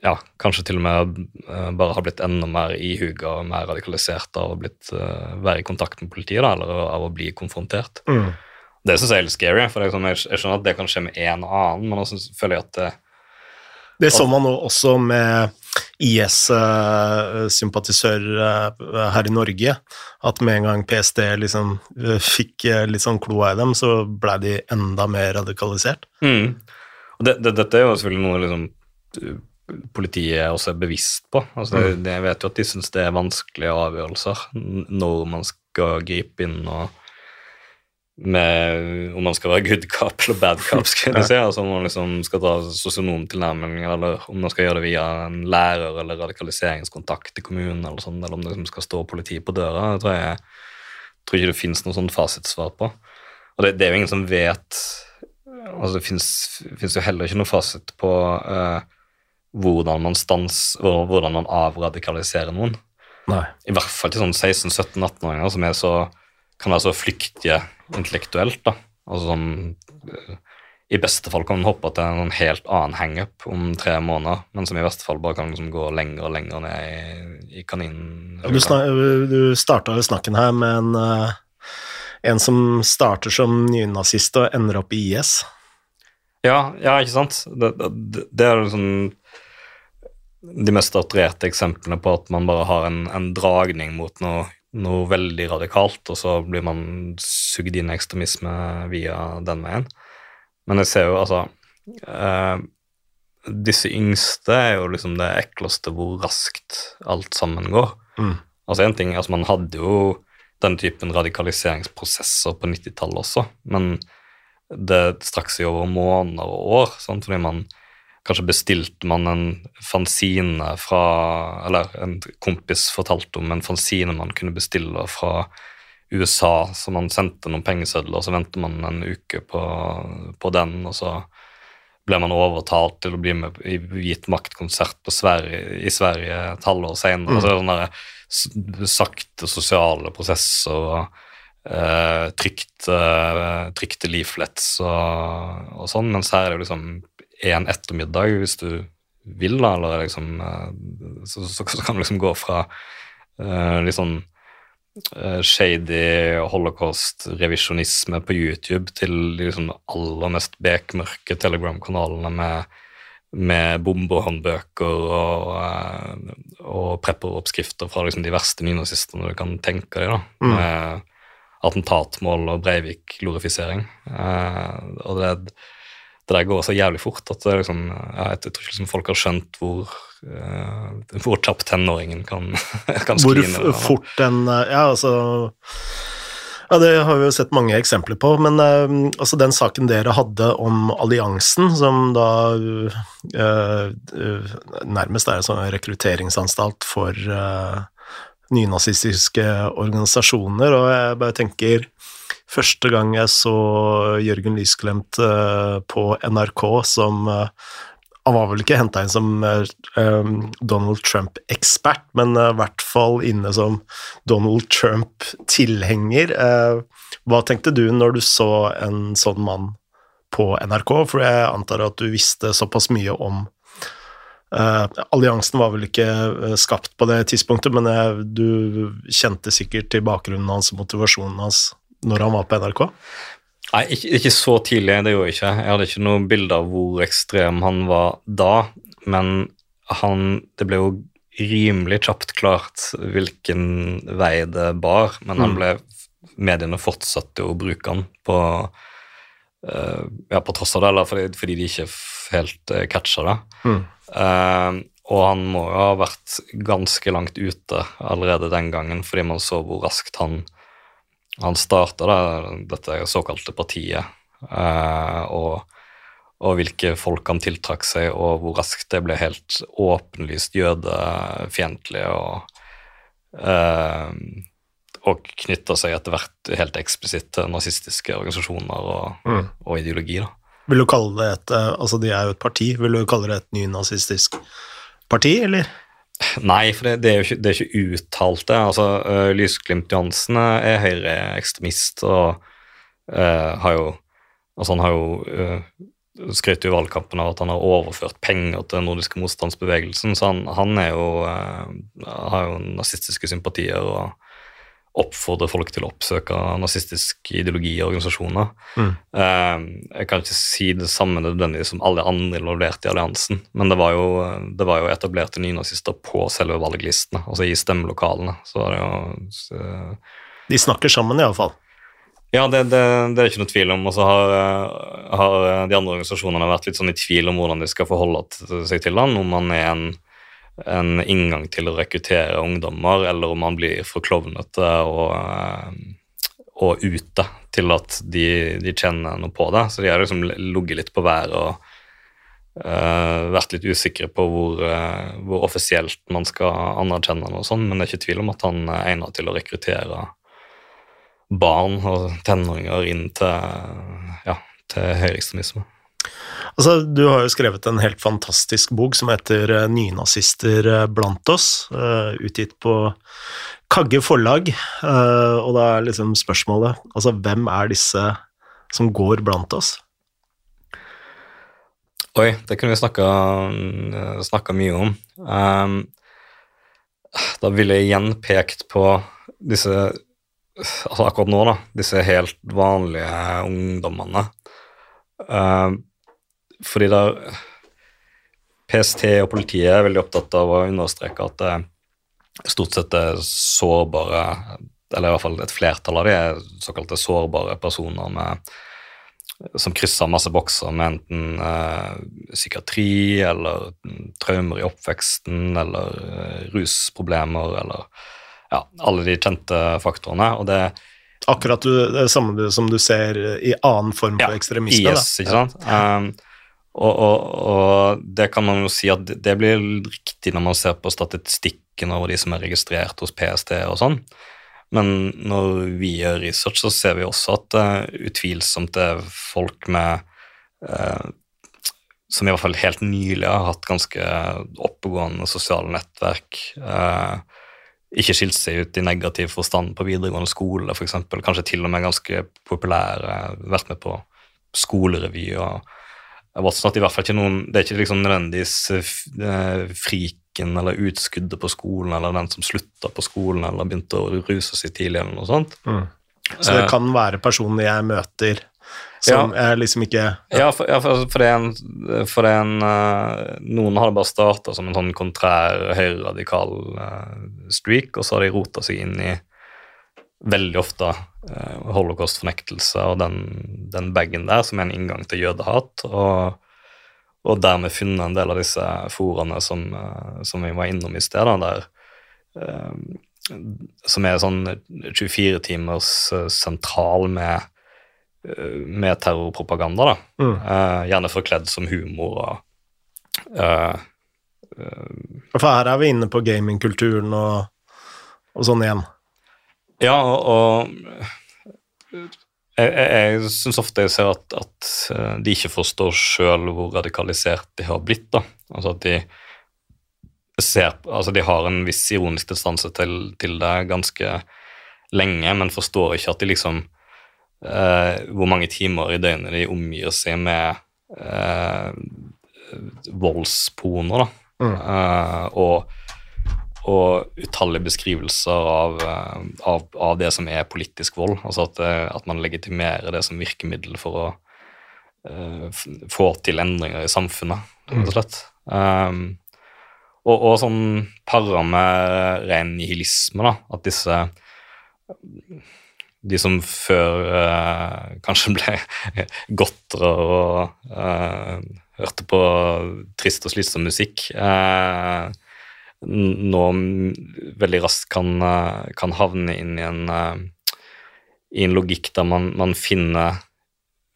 ja, kanskje til og med uh, bare har blitt enda mer ihuga og mer radikalisert av å blitt, uh, være i kontakt med politiet, da, eller av å bli konfrontert. Mm. Det syns jeg er litt scary, for jeg, jeg, skjønner at det kan skje med en annen, men også føler jeg at det det så man også med IS-sympatisører eh, her i Norge. At med en gang PST liksom eh, fikk eh, litt sånn kloa i dem, så blei de enda mer radikalisert. Mm. Det, det, dette er jo selvfølgelig noe liksom, politiet også er bevisst på. Altså, mm. Jeg vet jo at de syns det er vanskelige avgjørelser når man skal gripe inn og med om man skal være good cop eller bad cop. skal jeg si, altså Om man liksom skal ta sosionomtilnærming, eller om man skal gjøre det via en lærer eller radikaliseringskontakt i kommunen, eller sånn, eller om det liksom skal stå politi på døra. Det tror jeg, tror ikke det finnes noe sånn fasitsvar på. Og det, det, er jo ingen som vet altså Det fins jo heller ikke noe fasit på uh, hvordan man stans, hvordan man avradikaliserer noen. Nei. I hvert fall til sånn 16-17-18-åringer som så, kan være så flyktige intellektuelt. da. Altså sånn I beste fall kan man hoppe til en sånn helt annen hangup om tre måneder, men som i verste fall bare kan liksom gå lenger og lenger ned i, i kaninen. Du, du starta snakken her med en, uh, en som starter som nynazist og ender opp i IS. Ja, ja ikke sant? Det, det, det er liksom de mest attrerte eksemplene på at man bare har en, en dragning mot noe noe veldig radikalt, og så blir man sugd inn i ekstremisme via den veien. Men jeg ser jo altså eh, Disse yngste er jo liksom det ekleste hvor raskt alt sammen går. Mm. Altså en ting, altså Man hadde jo den typen radikaliseringsprosesser på 90-tallet også, men det straks i over måneder og år, sant? fordi man Kanskje bestilte man en fanzine fra Eller en kompis fortalte om en fanzine man kunne bestille fra USA, så man sendte noen pengesedler, og så ventet man en uke på, på, den, og så ble man overtalt til å bli med i Hvit makt-konsert i Sverige et halvår senere. Mm. Altså sånne sakte sosiale prosesser og eh, trykte, trykte leaflets og, og sånn, mens her er det liksom en ettermiddag hvis du vil, da, eller liksom eh, så, så, så kan du liksom gå fra uh, litt sånn uh, shady holocaust-revisjonisme på YouTube til de liksom aller mest bekmørke Telegram-kanalene med, med bombehåndbøker og, og prepperoppskrifter fra liksom de verste nynazistene du kan tenke deg. da, mm. med attentatmål og Breivik-glorifisering. Og det er det der går så jævlig fort at liksom, jeg, tror ikke liksom folk har skjønt hvor, uh, hvor kjapt tenåringen kan, kan skline. Hvor fort den Ja, altså ja, Det har vi jo sett mange eksempler på, men uh, altså den saken dere hadde om alliansen, som da uh, nærmest er en sånn rekrutteringsanstalt for nynazistiske organisasjoner, og jeg bare tenker Første gang jeg så Jørgen Lysklemt uh, på NRK som uh, Han var vel ikke henta inn som uh, Donald Trump-ekspert, men i hvert fall inne som Donald Trump-tilhenger. hva tenkte du når du så en sånn mann på NRK? For jeg antar at du visste såpass mye om alliansen var vel ikke skapt på det tidspunktet, men du kjente sikkert til bakgrunnen hans og motivasjonen hans når han var på NRK? Nei, ikke, ikke, så tidlig, det gjorde jeg ikke. Jeg hadde ikke noe bilde av hvor ekstrem han var da, men han Det ble jo rimelig kjapt klart hvilken vei det bar, men han mm. ble Mediene fortsatte å bruke han på uh, Ja, på tross av det, eller fordi, fordi de ikke helt uh, catcha det. Mm. Uh, og han må jo ha vært ganske langt ute allerede den gangen, fordi man så hvor raskt han han starta dette såkalte partiet, eh, og, og, hvilke folk han tiltrakk seg, og hvor raskt det ble helt åpenlyst jødefiendtlig, og, eh, og knytta seg etter hvert helt eksplisitt til nazistiske organisasjoner og, mm. og ideologi. da. Vil du kalle det et eh, Altså, de er jo et parti. Vil du kalle det et nynazistisk parti, eller? Nei, for det, det, er jo ikke, det er ikke uttalt, det. Altså, uh, Lysglimt Johansen er høyreekstremist og uh, har jo Altså, han har jo uh, skrøt i valgkampen av at han har overført penger til den nordiske motstandsbevegelsen, så han, han er jo, har jo nazistiske sympatier og oppfordre folk til å oppsøke nazistisk ideologi og organisasjoner. Mm. Uh, jeg kan ikke si det samme nødvendigvis som alle andre involverte i alliansen, men det var jo, det var jo etablerte nynazister på selve valglistene, altså i stemmelokalene. Så det jo så, De snakker sammen, iallfall. Ja, det, det, det, er ikke noe tvil om. Og så har, har, de andre organisasjonene vært litt sånn i tvil om hvordan de skal forholde seg til han, om han er en en inngang til å rekruttere ungdommer, eller om man blir for klovnete og, eh, og ute til at de, de, kjenner noe på det. Så de har liksom ligget litt på været og uh, vært litt usikre på hvor, uh, hvor, offisielt man skal anerkjenne noe sånt, men det er ikke tvil om at han er egnet til å rekruttere barn og tenåringer inn til, ja, til høyreekstremisme. Altså, du har jo skrevet en helt fantastisk bok som heter eh, 'Nynazister eh, blant oss', uh, utgitt på Kagge forlag, og da er liksom spørsmålet altså hvem er disse som går blant oss? Oi, det kunne vi snakka mye om. Um, da ville jeg igjen pekt på disse altså akkurat nå, da, disse helt vanlige ungdommene. Uh, fordi da PST og politiet er veldig opptatt av å understreke at det stort sett er sårbare Eller i hvert fall et flertall av de er såkalte sårbare personer med, som krysser masse bokser med enten eh, psykiatri eller traumer i oppveksten eller eh, rusproblemer eller ja, alle de kjente faktorene. og det Akkurat det samme som du ser i annen form for ja, ekstremisme. Yes, ikke sant? Ja. Um, og, og, og, det kan man jo si at det blir riktig når man ser på statistikken over de som er registrert hos PST og sånn. Men når vi gjør research, så ser vi også at det uh, utvilsomt er folk med uh, Som i hvert fall helt nylig har hatt ganske oppegående sosiale nettverk. Uh, ikke skilt seg ut i negativ forstand på videregående skole, f.eks. Kanskje til og med ganske populære, vært med på skolerevy og Watson at i hvert fall ikke noen Det er ikke liksom nødvendigvis uh, friken eller utskuddet på skolen eller den som slutta på skolen eller begynte å ruse seg tidlig eller noe sånt. Mm. Så det uh, kan være personer jeg møter som ja, er liksom ikke Ja, ja for, ja, for, for, det er en, for det er en uh, Noen har det bare starta som en sånn kontrær høyreradikal streak, og så har de rota seg inn i veldig ofte eh, holocaust-fornektelse og den, den bagen der som er en inngang til jødehat. Og, og dermed funnet en del av disse foraene som, eh, som vi var innom i sted, der eh, som er sånn 24 timers eh, sentral med, eh, med terrorpropaganda. da. Mm. Eh, gjerne forkledd som humor og For her er vi inne på gamingkulturen og, og sånn igjen. Ja, og, og jeg, jeg syns ofte jeg ser at, at, eh, de ikke forstår sjøl hvor radikalisert de har blitt. da. Altså at de ser Altså de har en viss ironisk distanse til, til det ganske lenge, men forstår ikke at de liksom eh, Hvor mange timer i døgnet de omgir seg med eh, voldspornoer, da. Mm. Eh, og og utallige beskrivelser av, eh, av, av, det som er politisk vold. Altså at, eh, at, man legitimerer det som virkemiddel for å uh, få til endringer i samfunnet, rett og slett. Um, og, og, sånn para med ren nihilisme, da. At disse De som før uh, kanskje ble godtere og uh, hørte på trist og slitsom musikk. Uh, nå veldig raskt kan, eh, kan havne inn i en, eh, i en logikk der man, man finner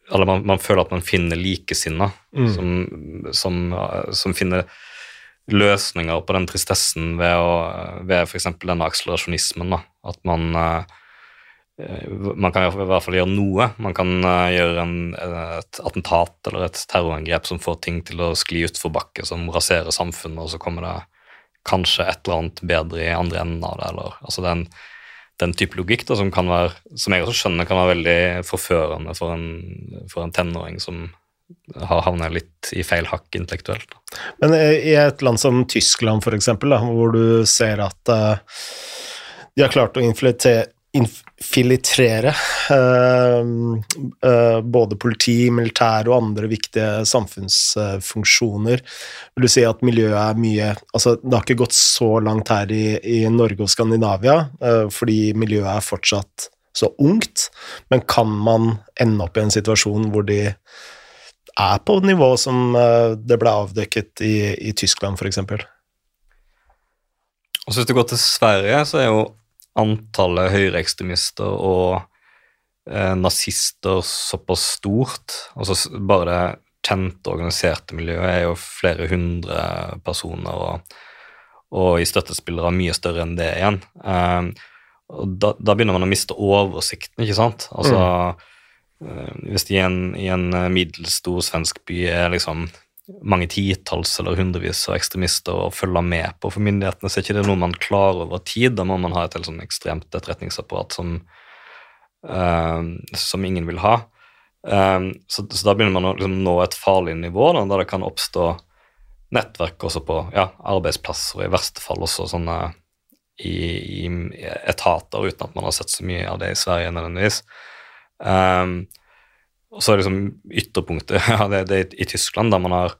Eller man, man, føler at man finner likesinna, mm. som, som, eh, som, finner løsninger på den tristessen ved, å, ved f.eks. denne akselerasjonismen. Da. At man man kan i hvert fall gjøre noe. Man kan gjøre en, et attentat eller et terrorangrep som får ting til å skli utfor bakke, som raserer samfunnet, og så kommer det kanskje et eller annet bedre i andre enden av det. eller altså den, den type logikk da, som, kan være, som jeg også skjønner kan være veldig forførende for en, for en tenåring som har havnet litt i feil hakk intellektuelt. Men i et land som Tyskland, eksempel, hvor du ser at uh, de har klart å infiltrere uh, uh, både politi, militær og andre viktige samfunnsfunksjoner. Vil du si at miljøet er mye Altså, det har ikke gått så langt her i, i Norge og Skandinavia, fordi miljøet er fortsatt så ungt, men kan man ende opp i en situasjon hvor de er på nivå som eh, det ble avdekket i, i Tyskland, f.eks. Og så Hvis du går til Sverige, så er jo antallet høyreekstremister og eh, nazister såpass stort. Altså Bare det kjente, organiserte miljøet er jo flere hundre personer, og, og i støttespillere mye større enn det igjen. Eh, og da, da, begynner man å miste oversikten, ikke sant? Altså mm Eh, hvis det i en, i en middels stor svensk by er liksom mange titalls eller hundrevis av ekstremister å følge med på for myndighetene, så er ikke det noe man klarer over tid. Da må man ha et helt sånn ekstremt etterretningsapparat som, uh, som ingen vil ha. Um, så, så, da begynner man å liksom, nå et farlig nivå, da, der det kan oppstå nettverk også på ja, arbeidsplasser, og i verste fall også sånne i, i, etater, uten at man har sett så mye av det i Sverige nødvendigvis. Um, og så er liksom ytterpunktet ja, det, det er i Tyskland, der man har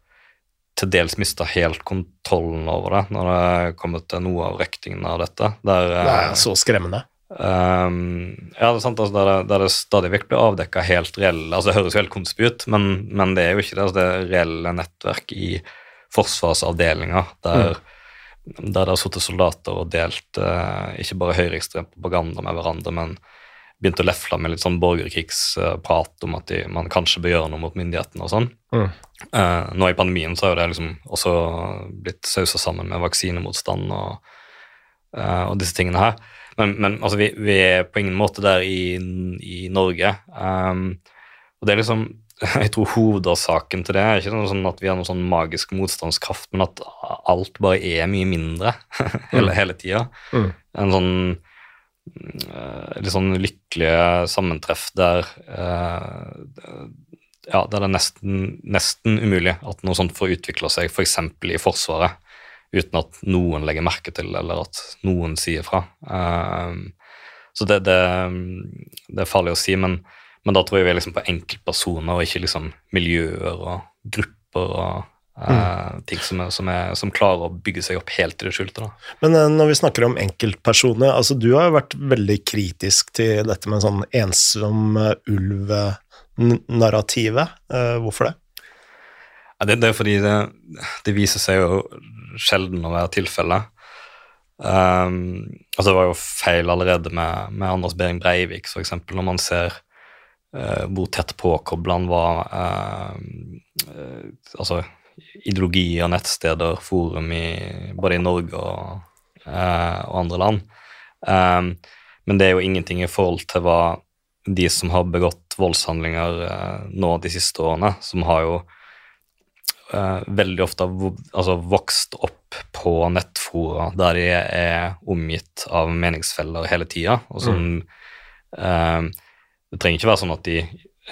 til dels mista helt kontrollen over det når det kommer til noe av røktingen av dette. Der, det er så skremmende. Um, ja, det er sant, altså, der, det, der det stadig vekk blir avdekka helt reelle altså Det høres jo helt konspi ut, men, men, det er jo ikke det. Altså, det er reelle nettverk i forsvarsavdelinger der, mm. der det har sittet soldater og delt uh, ikke bare høyreekstrem propaganda med hverandre, men begynt å lefle med litt sånn borgerkrigsprat om at de, man kanskje bør gjøre noe mot myndighetene og sånn. Mm. Uh, nå i pandemien så har jo det liksom også blitt sausa sammen med vaksinemotstand og, uh, og, disse tingene her. Men, men altså, vi, vi, er på ingen måte der i, i Norge. Um, og det er liksom jeg tror hovedårsaken til det er ikke sånn at vi har noen sånn magisk motstandskraft, men at alt bare er mye mindre hele, mm. hele tida. Mm. En sånn litt sånn lykkelige sammentreff der uh, ja, der det er nesten, nesten, umulig at noe sånt får utvikle seg, f.eks. For i Forsvaret, uten at noen legger merke til eller at noen sier fra. Uh, så det, det, det, er farlig å si, men, men, da tror jeg vi er liksom på enkeltpersoner og ikke liksom miljøer og grupper og Mm. ting som, er, som, er, som, klarer å bygge seg opp helt i det skjulte. Men uh, når vi snakker om enkeltpersoner, altså du har jo vært veldig kritisk til dette med sånn ensom uh, ulv-narrativet. Uh, hvorfor det? Ja, det? det? er fordi det, det, viser seg jo sjelden å være tilfellet. Um, altså det var jo feil allerede med, med Anders Behring Breivik, f.eks., når man ser hvor tett påkobla han var altså ideologi og nettsteder, forum i, både i Norge og, eh, og andre land. Um, men det er jo ingenting i forhold til hva de som har begått voldshandlinger eh, nå de siste årene, som har jo eh, veldig ofte altså, vokst opp på nettfora der de er omgitt av meningsfeller hele tida, og som mm. eh, Det trenger ikke være sånn at de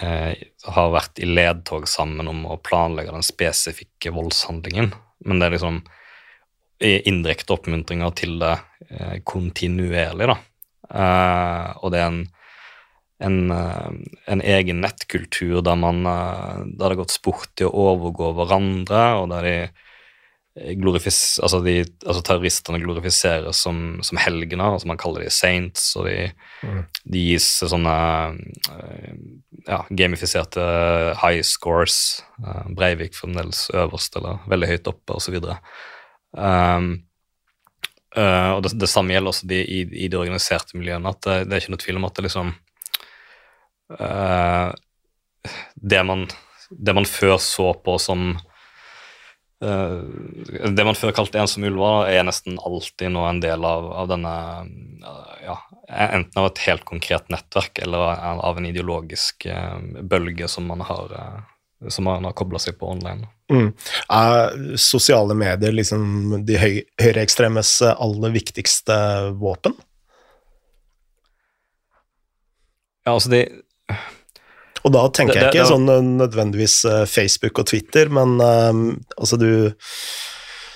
eh, har vært i ledtog sammen om å planlegge den spesifikke voldshandlingen, men det er liksom indirekte oppmuntringer til det eh, kontinuerlig, da. Eh, og det er en, en, eh, en, egen nettkultur der man eh, der det har gått sport i å overgå hverandre, og der de altså, de, altså terroristene glorifiseres som, som helgener, altså man kaller de saints, og de, mm. de gis sånne eh, ja, gamifiserte high scores. Uh, Breivik fremdeles øverst eller veldig høyt oppe, osv. Um, uh, og det, det, samme gjelder også de, i, i, de organiserte miljøene. at det, det, er ikke noe tvil om at det liksom uh, det, man, det man før så på som Eh, det man før kalte ensomme ulver, er nesten alltid nå en del av, av denne ja, Enten av et helt konkret nettverk eller av en ideologisk uh, bølge som man har som man har kobla seg på online. Mm. Er sosiale medier liksom de høy, høyreekstremes aller viktigste våpen? Ja, altså de Og da tenker Det- jeg ikke det- sånn nødvendigvis eh, Facebook og Twitter, men um, altså du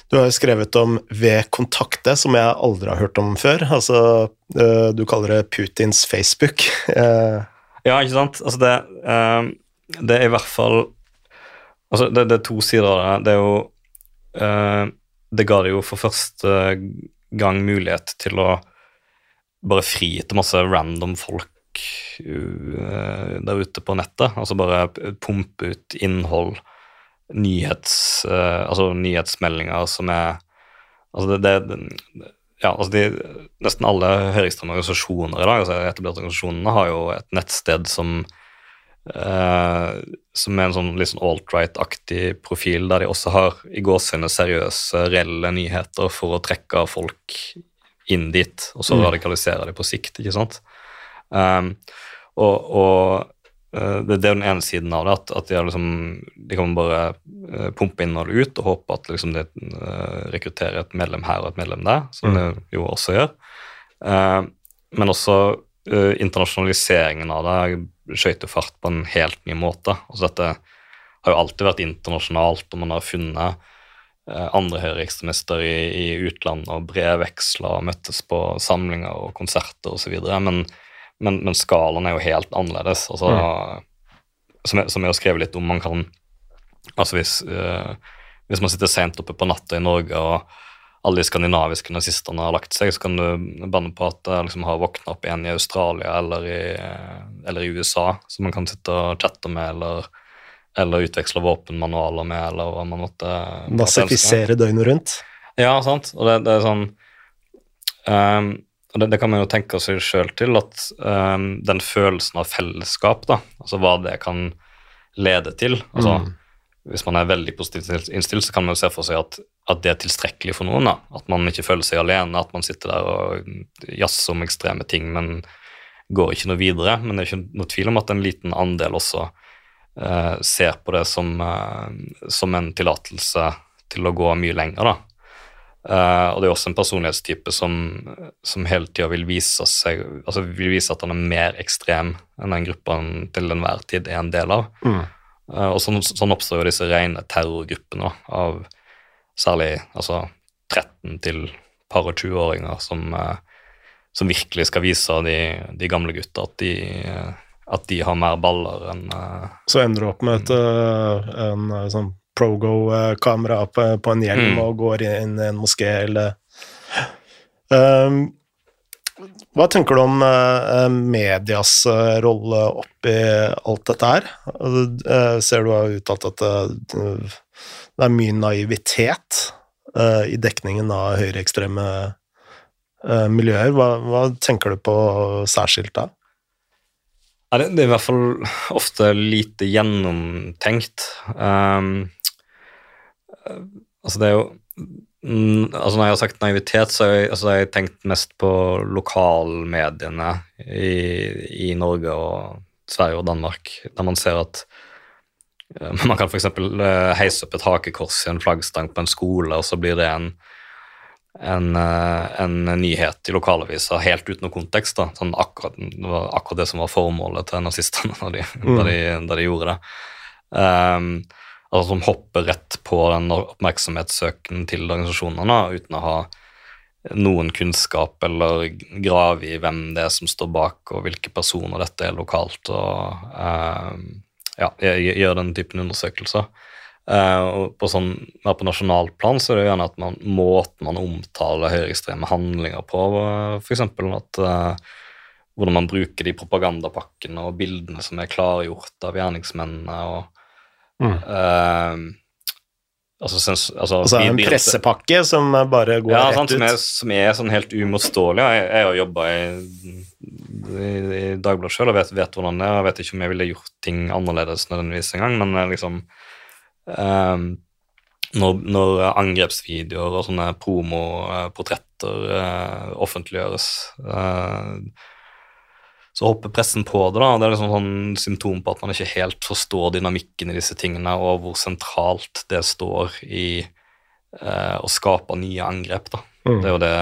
Du har jo skrevet om Ved kontakte, som jeg aldri har hørt om før. Altså, eh, du kaller det Putins Facebook. Ja, ikke sant? Altså det, det er i hvert fall Altså, det, det er to sider av det. Det er jo Det ga det jo for første gang mulighet til å bare fri til masse random folk der ute på nettet. Altså bare pumpe ut innhold, nyhets, eh, altså nyhetsmeldinger som er Altså det, det ja, altså de, Nesten alle høyreekstreme organisasjoner i dag, altså etablerte organisasjonene, har jo et nettsted som eh, som er en sånn litt sånn alt-right-aktig profil, der de også har i gåsehudene seriøse, reelle nyheter for å trekke folk inn dit, og så Mm. radikalisere de på sikt, ikke sant? Um, og og eh, det, det er den ene siden av det, at, at de, liksom, de kan bare eh, pumpe innholdet ut og håpe at liksom, de eh, rekrutterer et medlem her og et medlem der, som Mm. det jo også gjør. Uh, men også uh, internasjonaliseringen av det skøyter fart på en helt ny måte. Altså dette har jo alltid vært internasjonalt, og man har funnet andre høyreekstremister i, i utlandet og brevveksler og møttes på samlinger og konserter osv. Men, men, men skalaen er jo helt annerledes. Altså, som, jeg, som jeg har skrevet litt om, man kan Altså hvis, eh, hvis man sitter sent oppe på natta i Norge og alle de skandinaviske nazistene har lagt seg, så kan du banne på at jeg liksom har våkna opp igjen i Australia eller i, eller i USA som man kan sitte og chatte med eller, eller utveksle våpenmanualer med, eller hva man måtte Massifisere døgnet rundt. Ja, sant. Og det, det er sånn ehm, og det, det kan man jo tenke seg sjøl til, at um, den følelsen av fellesskap, da, altså hva det kan lede til altså Mm. Hvis man er veldig positivt innstilt, så kan man jo se for seg at, at det er tilstrekkelig for noen. da, At man ikke føler seg alene, at man sitter der og jazzer om ekstreme ting, men går ikke noe videre. Men det er ikke noe tvil om at en liten andel også uh, ser på det som, uh, som en tillatelse til å gå mye lenger. da. Eh, og det er også en personlighetstype som, som hele tida vil vise seg, altså vil vise at han er mer ekstrem enn den gruppa han til enhver tid er en del av. Mm. Uh, og sånn, sånn oppstår jo disse rene terrorgruppene av særlig altså 13 til par og 20-åringer som, uh, som virkelig skal vise de, de gamle gutta at de, at de har mer baller enn uh, Så ender du opp med et, en, en sånn Progo-kamera på, på en hjelm Mm. og går inn i en moské eller Um, Hva tenker du om øh, medias øh, rolle oppi alt dette her? Ser du har uttalt at det er mye naivitet i dekningen av høyreekstreme miljøer. Hva, hva tenker du på særskilt da? Ja, det, det er i hvert fall ofte lite gjennomtenkt. Um, eh, altså, det er jo mm, altså Når jeg har sagt naivitet, så har jeg, altså, jeg tenkt mest på lokalmediene i, i Norge og Sverige og Danmark, der man ser at eh, man kan f.eks. heise opp et hakekors i en flaggstang på en skole, og så blir det en en, eh, en nyhet i lokalavisa helt uten noe kontekst. da, sånn akkurat, Det var akkurat det som var formålet til nazistene da de, da de, de gjorde det. Um, altså Som hopper rett på den oppmerksomhetssøken til organisasjonene uten å ha noen kunnskap eller grave i hvem det er som står bak, og hvilke personer dette er lokalt, og um, ja, gjør den typen undersøkelser. Uh, på sånn, på nasjonalt plan så er det jo gjerne at man, måten man omtaler høyreekstreme handlinger på, uh, f.eks. at uh, hvordan man bruker de propagandapakkene og bildene som er klargjort av gjerningsmennene. og Mm. uh, altså, sens, altså, Altså en bidrar pressepakke som bare går ja, rett sant, ut. som, er, som er sånn helt uimotståelig. Jeg, jeg har jobba i, i, i Dagbladet sjøl og vet, vet hvordan det er. Jeg vet ikke om jeg ville gjort ting annerledes nødvendigvis engang, men eh, liksom ehm, når, når angrepsvideoer og sånne promoportretter uh, offentliggjøres, uh, så hopper pressen på det. da, Det er liksom sånn symptom på at man ikke helt forstår dynamikken i disse tingene, og hvor sentralt det står i uh, å skape nye angrep. da. Mm. Det er jo det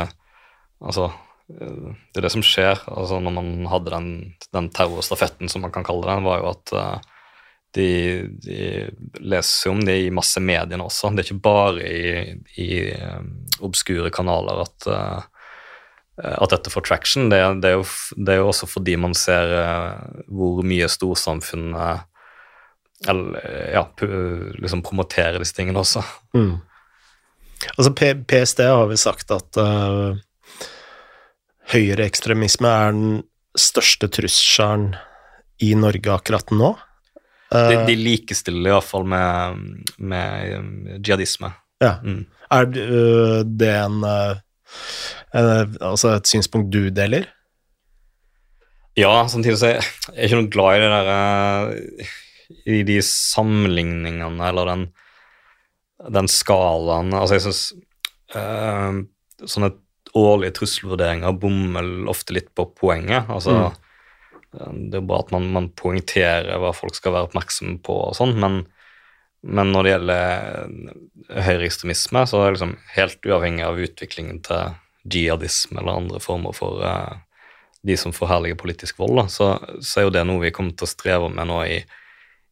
Altså, det er det som skjer. altså Når man hadde den, den terrorstafetten, som man kan kalle den, var jo at de, de leser om det i masse mediene også. Det er ikke bare i, i um, obskure kanaler at, uh, at dette får traction. Det, det, er jo, det, er jo, også fordi man ser uh, hvor mye storsamfunnet eller, ja, liksom promoterer disse tingene også. Mm. Altså PST har vi sagt at uh, høyreekstremisme er den største trusselen i Norge akkurat nå. De, de likestiller iallfall med, med jihadisme. Ja. Mm. Er uh, det en, uh, en, Altså et synspunkt du deler? Ja, samtidig så er jeg ikke noe glad i det der I de sammenligningene eller den, den skalaen Altså, jeg syns sånne årlige trusselvurderinger bommer ofte litt på poenget. altså mm det er bra at man, man poengterer hva folk skal være oppmerksomme på, og sånn, men, men, når det gjelder høyreekstremisme, så er det liksom helt uavhengig av utviklingen til jihadisme eller andre former for uh, de som forherliger politisk vold, da, så, så, er jo det noe vi kommer til å streve med nå i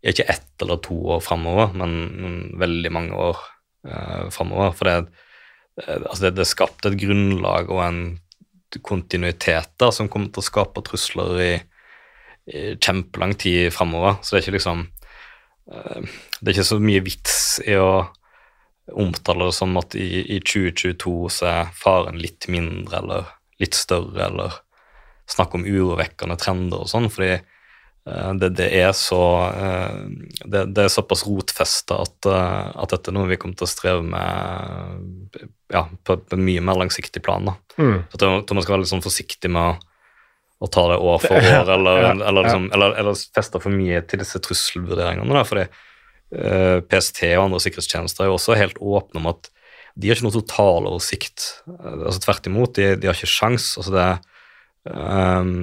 ikke ett eller to år framover, men, veldig mange år uh, framover. For det, altså det, det er et grunnlag og en kontinuitet da, som kommer til å skape trusler i, kjempelang tid framover. Så det er ikke liksom eh, Det er ikke så mye vits i å omtale det som at i, i 2022 så er faren litt mindre eller litt større, eller snakke om urovekkende trender og sånn, fordi eh, det, det, er så eh, det, det er såpass rotfesta at, at, dette er noe vi kommer til å streve med ja, på, på mye mer langsiktig plan. da. Mm. Så jeg tror man skal være litt sånn forsiktig med å å ta det år for år, eller, ja, ja. eller, liksom, eller, eller feste for mye til disse trusselvurderingene. Fordi uh, eh, PST og andre sikkerhetstjenester er jo også helt åpne om at de har ikke noe totaloversikt. Uh, altså, tvert imot, de, de har ikke sjans. Altså, det, um,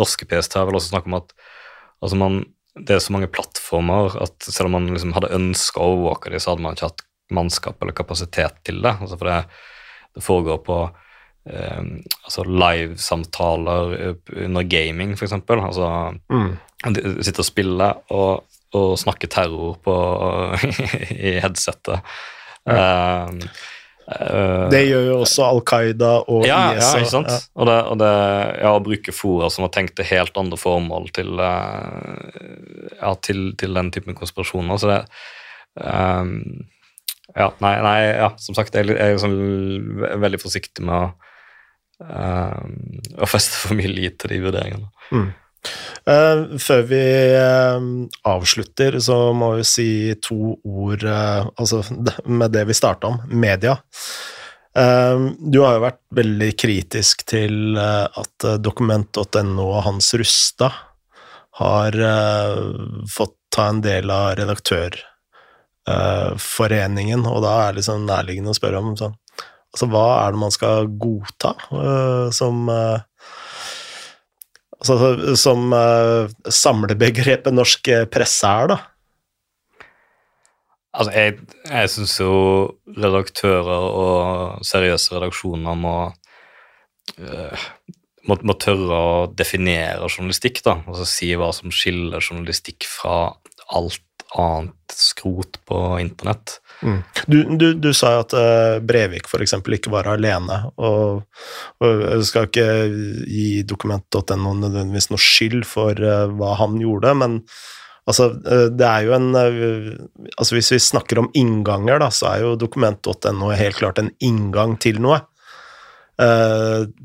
norske PST har vel også snakket om at altså, man, det er så mange plattformer at selv om man liksom hadde ønska å overvåke dem, så hadde man ikke hatt mannskap eller kapasitet til det. Altså, for det, det foregår på eh, altså livesamtaler eh, under gaming, f.eks. Altså mm. sitte og spille og, og snakke terror på, i headsetet. Ja. Um, uh, det gjør jo også Al Qaida og ja, IS. Ja, ikke sant? Ja. Og, det, og det, ja, å bruke fora som har tenkt til helt andre formål til, uh, ja, til, til, den typen konspirasjoner. Så det um, ja, nei, nei, ja, som sagt, jeg er liksom veldig forsiktig med å og feste for mye lit til de vurderingene. Mm. Uh, før vi uh, avslutter, så må vi si to ord uh, altså med det vi starta om, media. du har jo vært veldig kritisk til at dokument.no og Hans Rustad har fått ta en del av redaktørforeningen, og da er det liksom nærliggende å spørre om sånn Altså, hva er det man skal godta uh, som uh, Altså som uh, samlebegrepet norsk presse er, da? Altså, jeg, jeg syns jo redaktører og seriøse redaksjoner må, må, må tørre å definere journalistikk, da. Altså si hva som skiller journalistikk fra alt annet skrot på internett. Du, du, du, sa at uh, Brevik f.eks. ikke var alene, og, og jeg skal ikke gi dokument.no nødvendigvis noe skyld for uh, hva han gjorde, men altså, uh, det er jo en altså Hvis vi snakker om innganger, da, så er jo dokument.no helt klart en inngang til noe.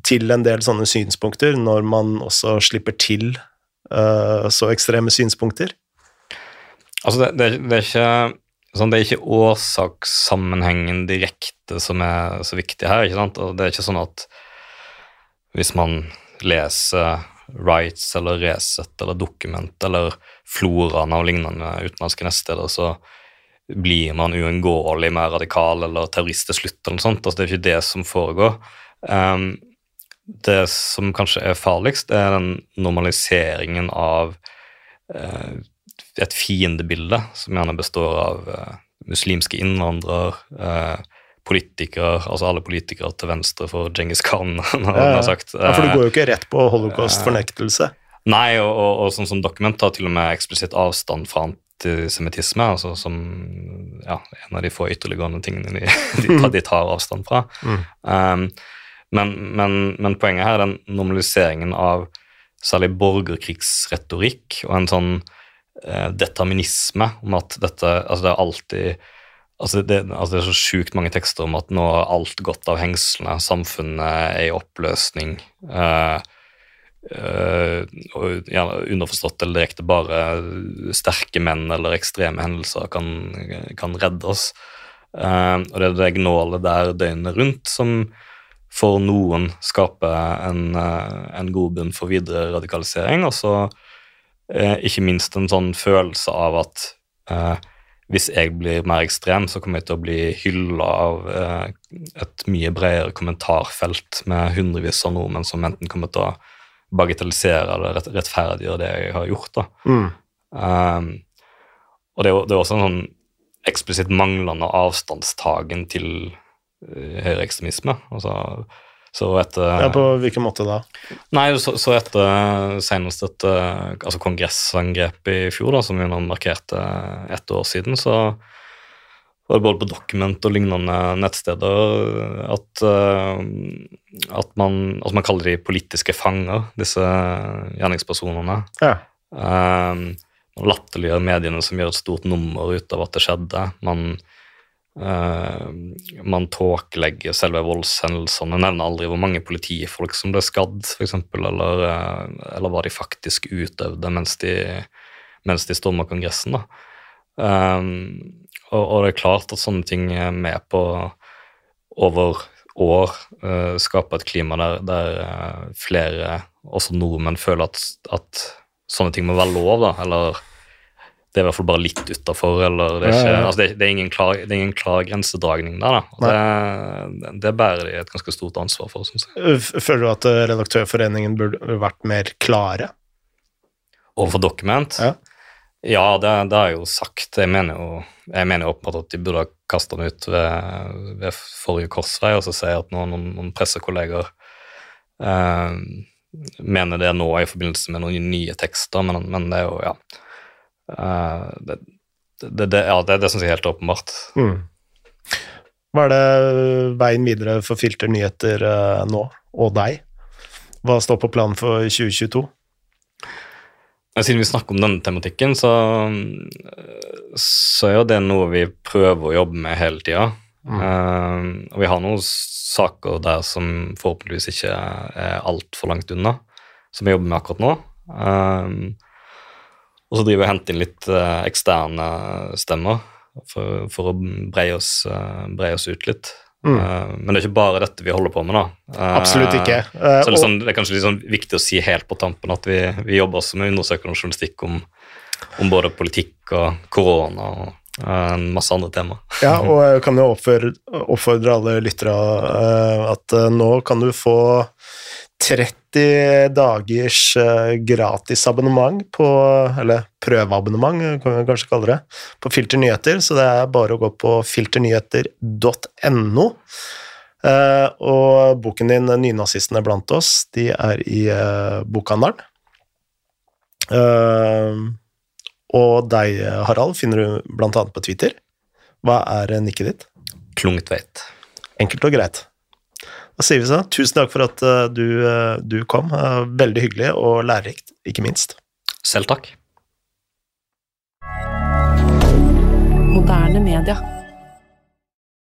til en del sånne synspunkter, når man også slipper til så ekstreme synspunkter. Altså, det, det, det er ikke Sånn, det er ikke årsakssammenhengen direkte som er så viktig her. ikke sant? Og det er ikke sånn at hvis man leser Rights eller Resett eller Dokument eller floraen av lignende utenlandske nettsteder, så blir man uunngåelig mer radikal eller terrorist til slutt. eller noe sånt. Altså, det er ikke det som foregår. Um, det som kanskje er farligst, er den normaliseringen av eh, et fiendebilde som gjerne består av eh, muslimske innvandrere, eh, politikere, altså alle politikere til venstre for Djengis Khan, Ja, sagt. Ja, for du Eh, går jo ikke rett på holocaust-fornektelse. Nei, og, og, og sånn som dokument tar til og med eksplisitt avstand fra antisemittisme, altså som ja, en av de få ytterliggående tingene de, de, tar, de tar avstand fra. Mm. Um, men, men, men poenget her er den normaliseringen av særlig borgerkrigsretorikk og en sånn eh, determinisme om at dette Altså, det er alltid Altså det, altså det er så sjukt mange tekster om at nå har alt gått av hengslene, samfunnet er i oppløsning. eh, og ja, underforstått eller direkte bare sterke menn eller ekstreme hendelser kan, kan redde oss. Eh, og det er det gnålet der døgnet rundt som for noen skaper en, en god bunn for videre radikalisering. Og så eh, ikke minst en sånn følelse av at eh, hvis jeg blir mer ekstrem, så kommer jeg til å bli hylla av eh, et mye bredere kommentarfelt med hundrevis av nordmenn som enten kommer til å bagatellisere eller rett, rettferdiggjøre det jeg har gjort. Mm. Um, og det er, det er også en sånn eksplisitt manglende avstandstagen til uh, høyreekstremisme. Altså, så etter Ja, på hvilken måte da? Nei, så, så etter senest et uh, altså kongressangrep i fjor, da, som vi nå markerte ett år siden, så var det både på Document og lignende nettsteder at, at man, altså man kaller de politiske fanger, disse gjerningspersonene. Ja. Um, man latterliggjør mediene som gjør et stort nummer ut av at det skjedde. Man, uh, man tåkelegger selve voldshendelsene, nevner aldri hvor mange politifolk som ble skadd, f.eks., eller, uh, eller hva de faktisk utøvde mens de, mens de storma Kongressen. da. Um, og, og det er klart at sånne ting er med på over år uh, skape et klima der, der flere, også nordmenn, føler at, at sånne ting må være lov, da, eller det er i hvert fall bare litt utafor, eller det er, ikke, altså det, det, er ingen klar, det er ingen klar grensedragning der, da. Det, det bærer de et ganske stort ansvar for, Synes jeg. Føler du at eh, Redaktørforeningen burde vært mer klare? Overfor Dokument? Ja. Ja, det, det har jeg jo sagt. Jeg mener jo jeg mener jo åpenbart at de burde ha kasta den ut ved, ved forrige korsvei, og så sier jeg at nå noen, noen pressekolleger eh, mener det nå i forbindelse med noen nye tekster, men, men det er jo, ja eh, det, det, det, ja, det, det som er helt åpenbart. Mm. Hva er det veien videre for Filter nyheter uh, nå, og deg? Hva står på planen for 2022? Siden vi snakker om denne tematikken, så, så er jo det noe vi prøver å jobbe med hele tida. Mm. og vi har noen saker der som forhåpentligvis ikke er altfor langt unna, som vi jobber med akkurat nå. Um, og så driver vi og henter inn litt eh, eksterne stemmer for, for å breie oss, eh, breie oss ut litt. Mm. Eh, men det er ikke bare dette vi holder på med, da. Absolutt ikke. Uh, så det er, sånn, det er kanskje sånn viktig å si helt på tampen at vi, vi jobber også med undersøkende journalistikk om, om både politikk og korona og en masse andre temaer. Ja, og jeg kan jo oppfordre, oppfordre alle lyttere at nå kan du få 30 dagers eh, gratis abonnement på Eller prøveabonnement, eh, kan vi kanskje kalle det, på Filter Nyheter. Så det er bare å gå på filternyheter.no. Eh, og boken din 'Nynazistene blant oss' de er i bokhandelen. Og deg, Harald, finner du annet på Twitter. Hva er nikket ditt? Klungtveit. Enkelt og greit. Da sier vi så. Tusen takk for at eh, du, eh, du kom. Eh, Veldig hyggelig og lærerikt, ikke minst. Selv takk. Moderne media.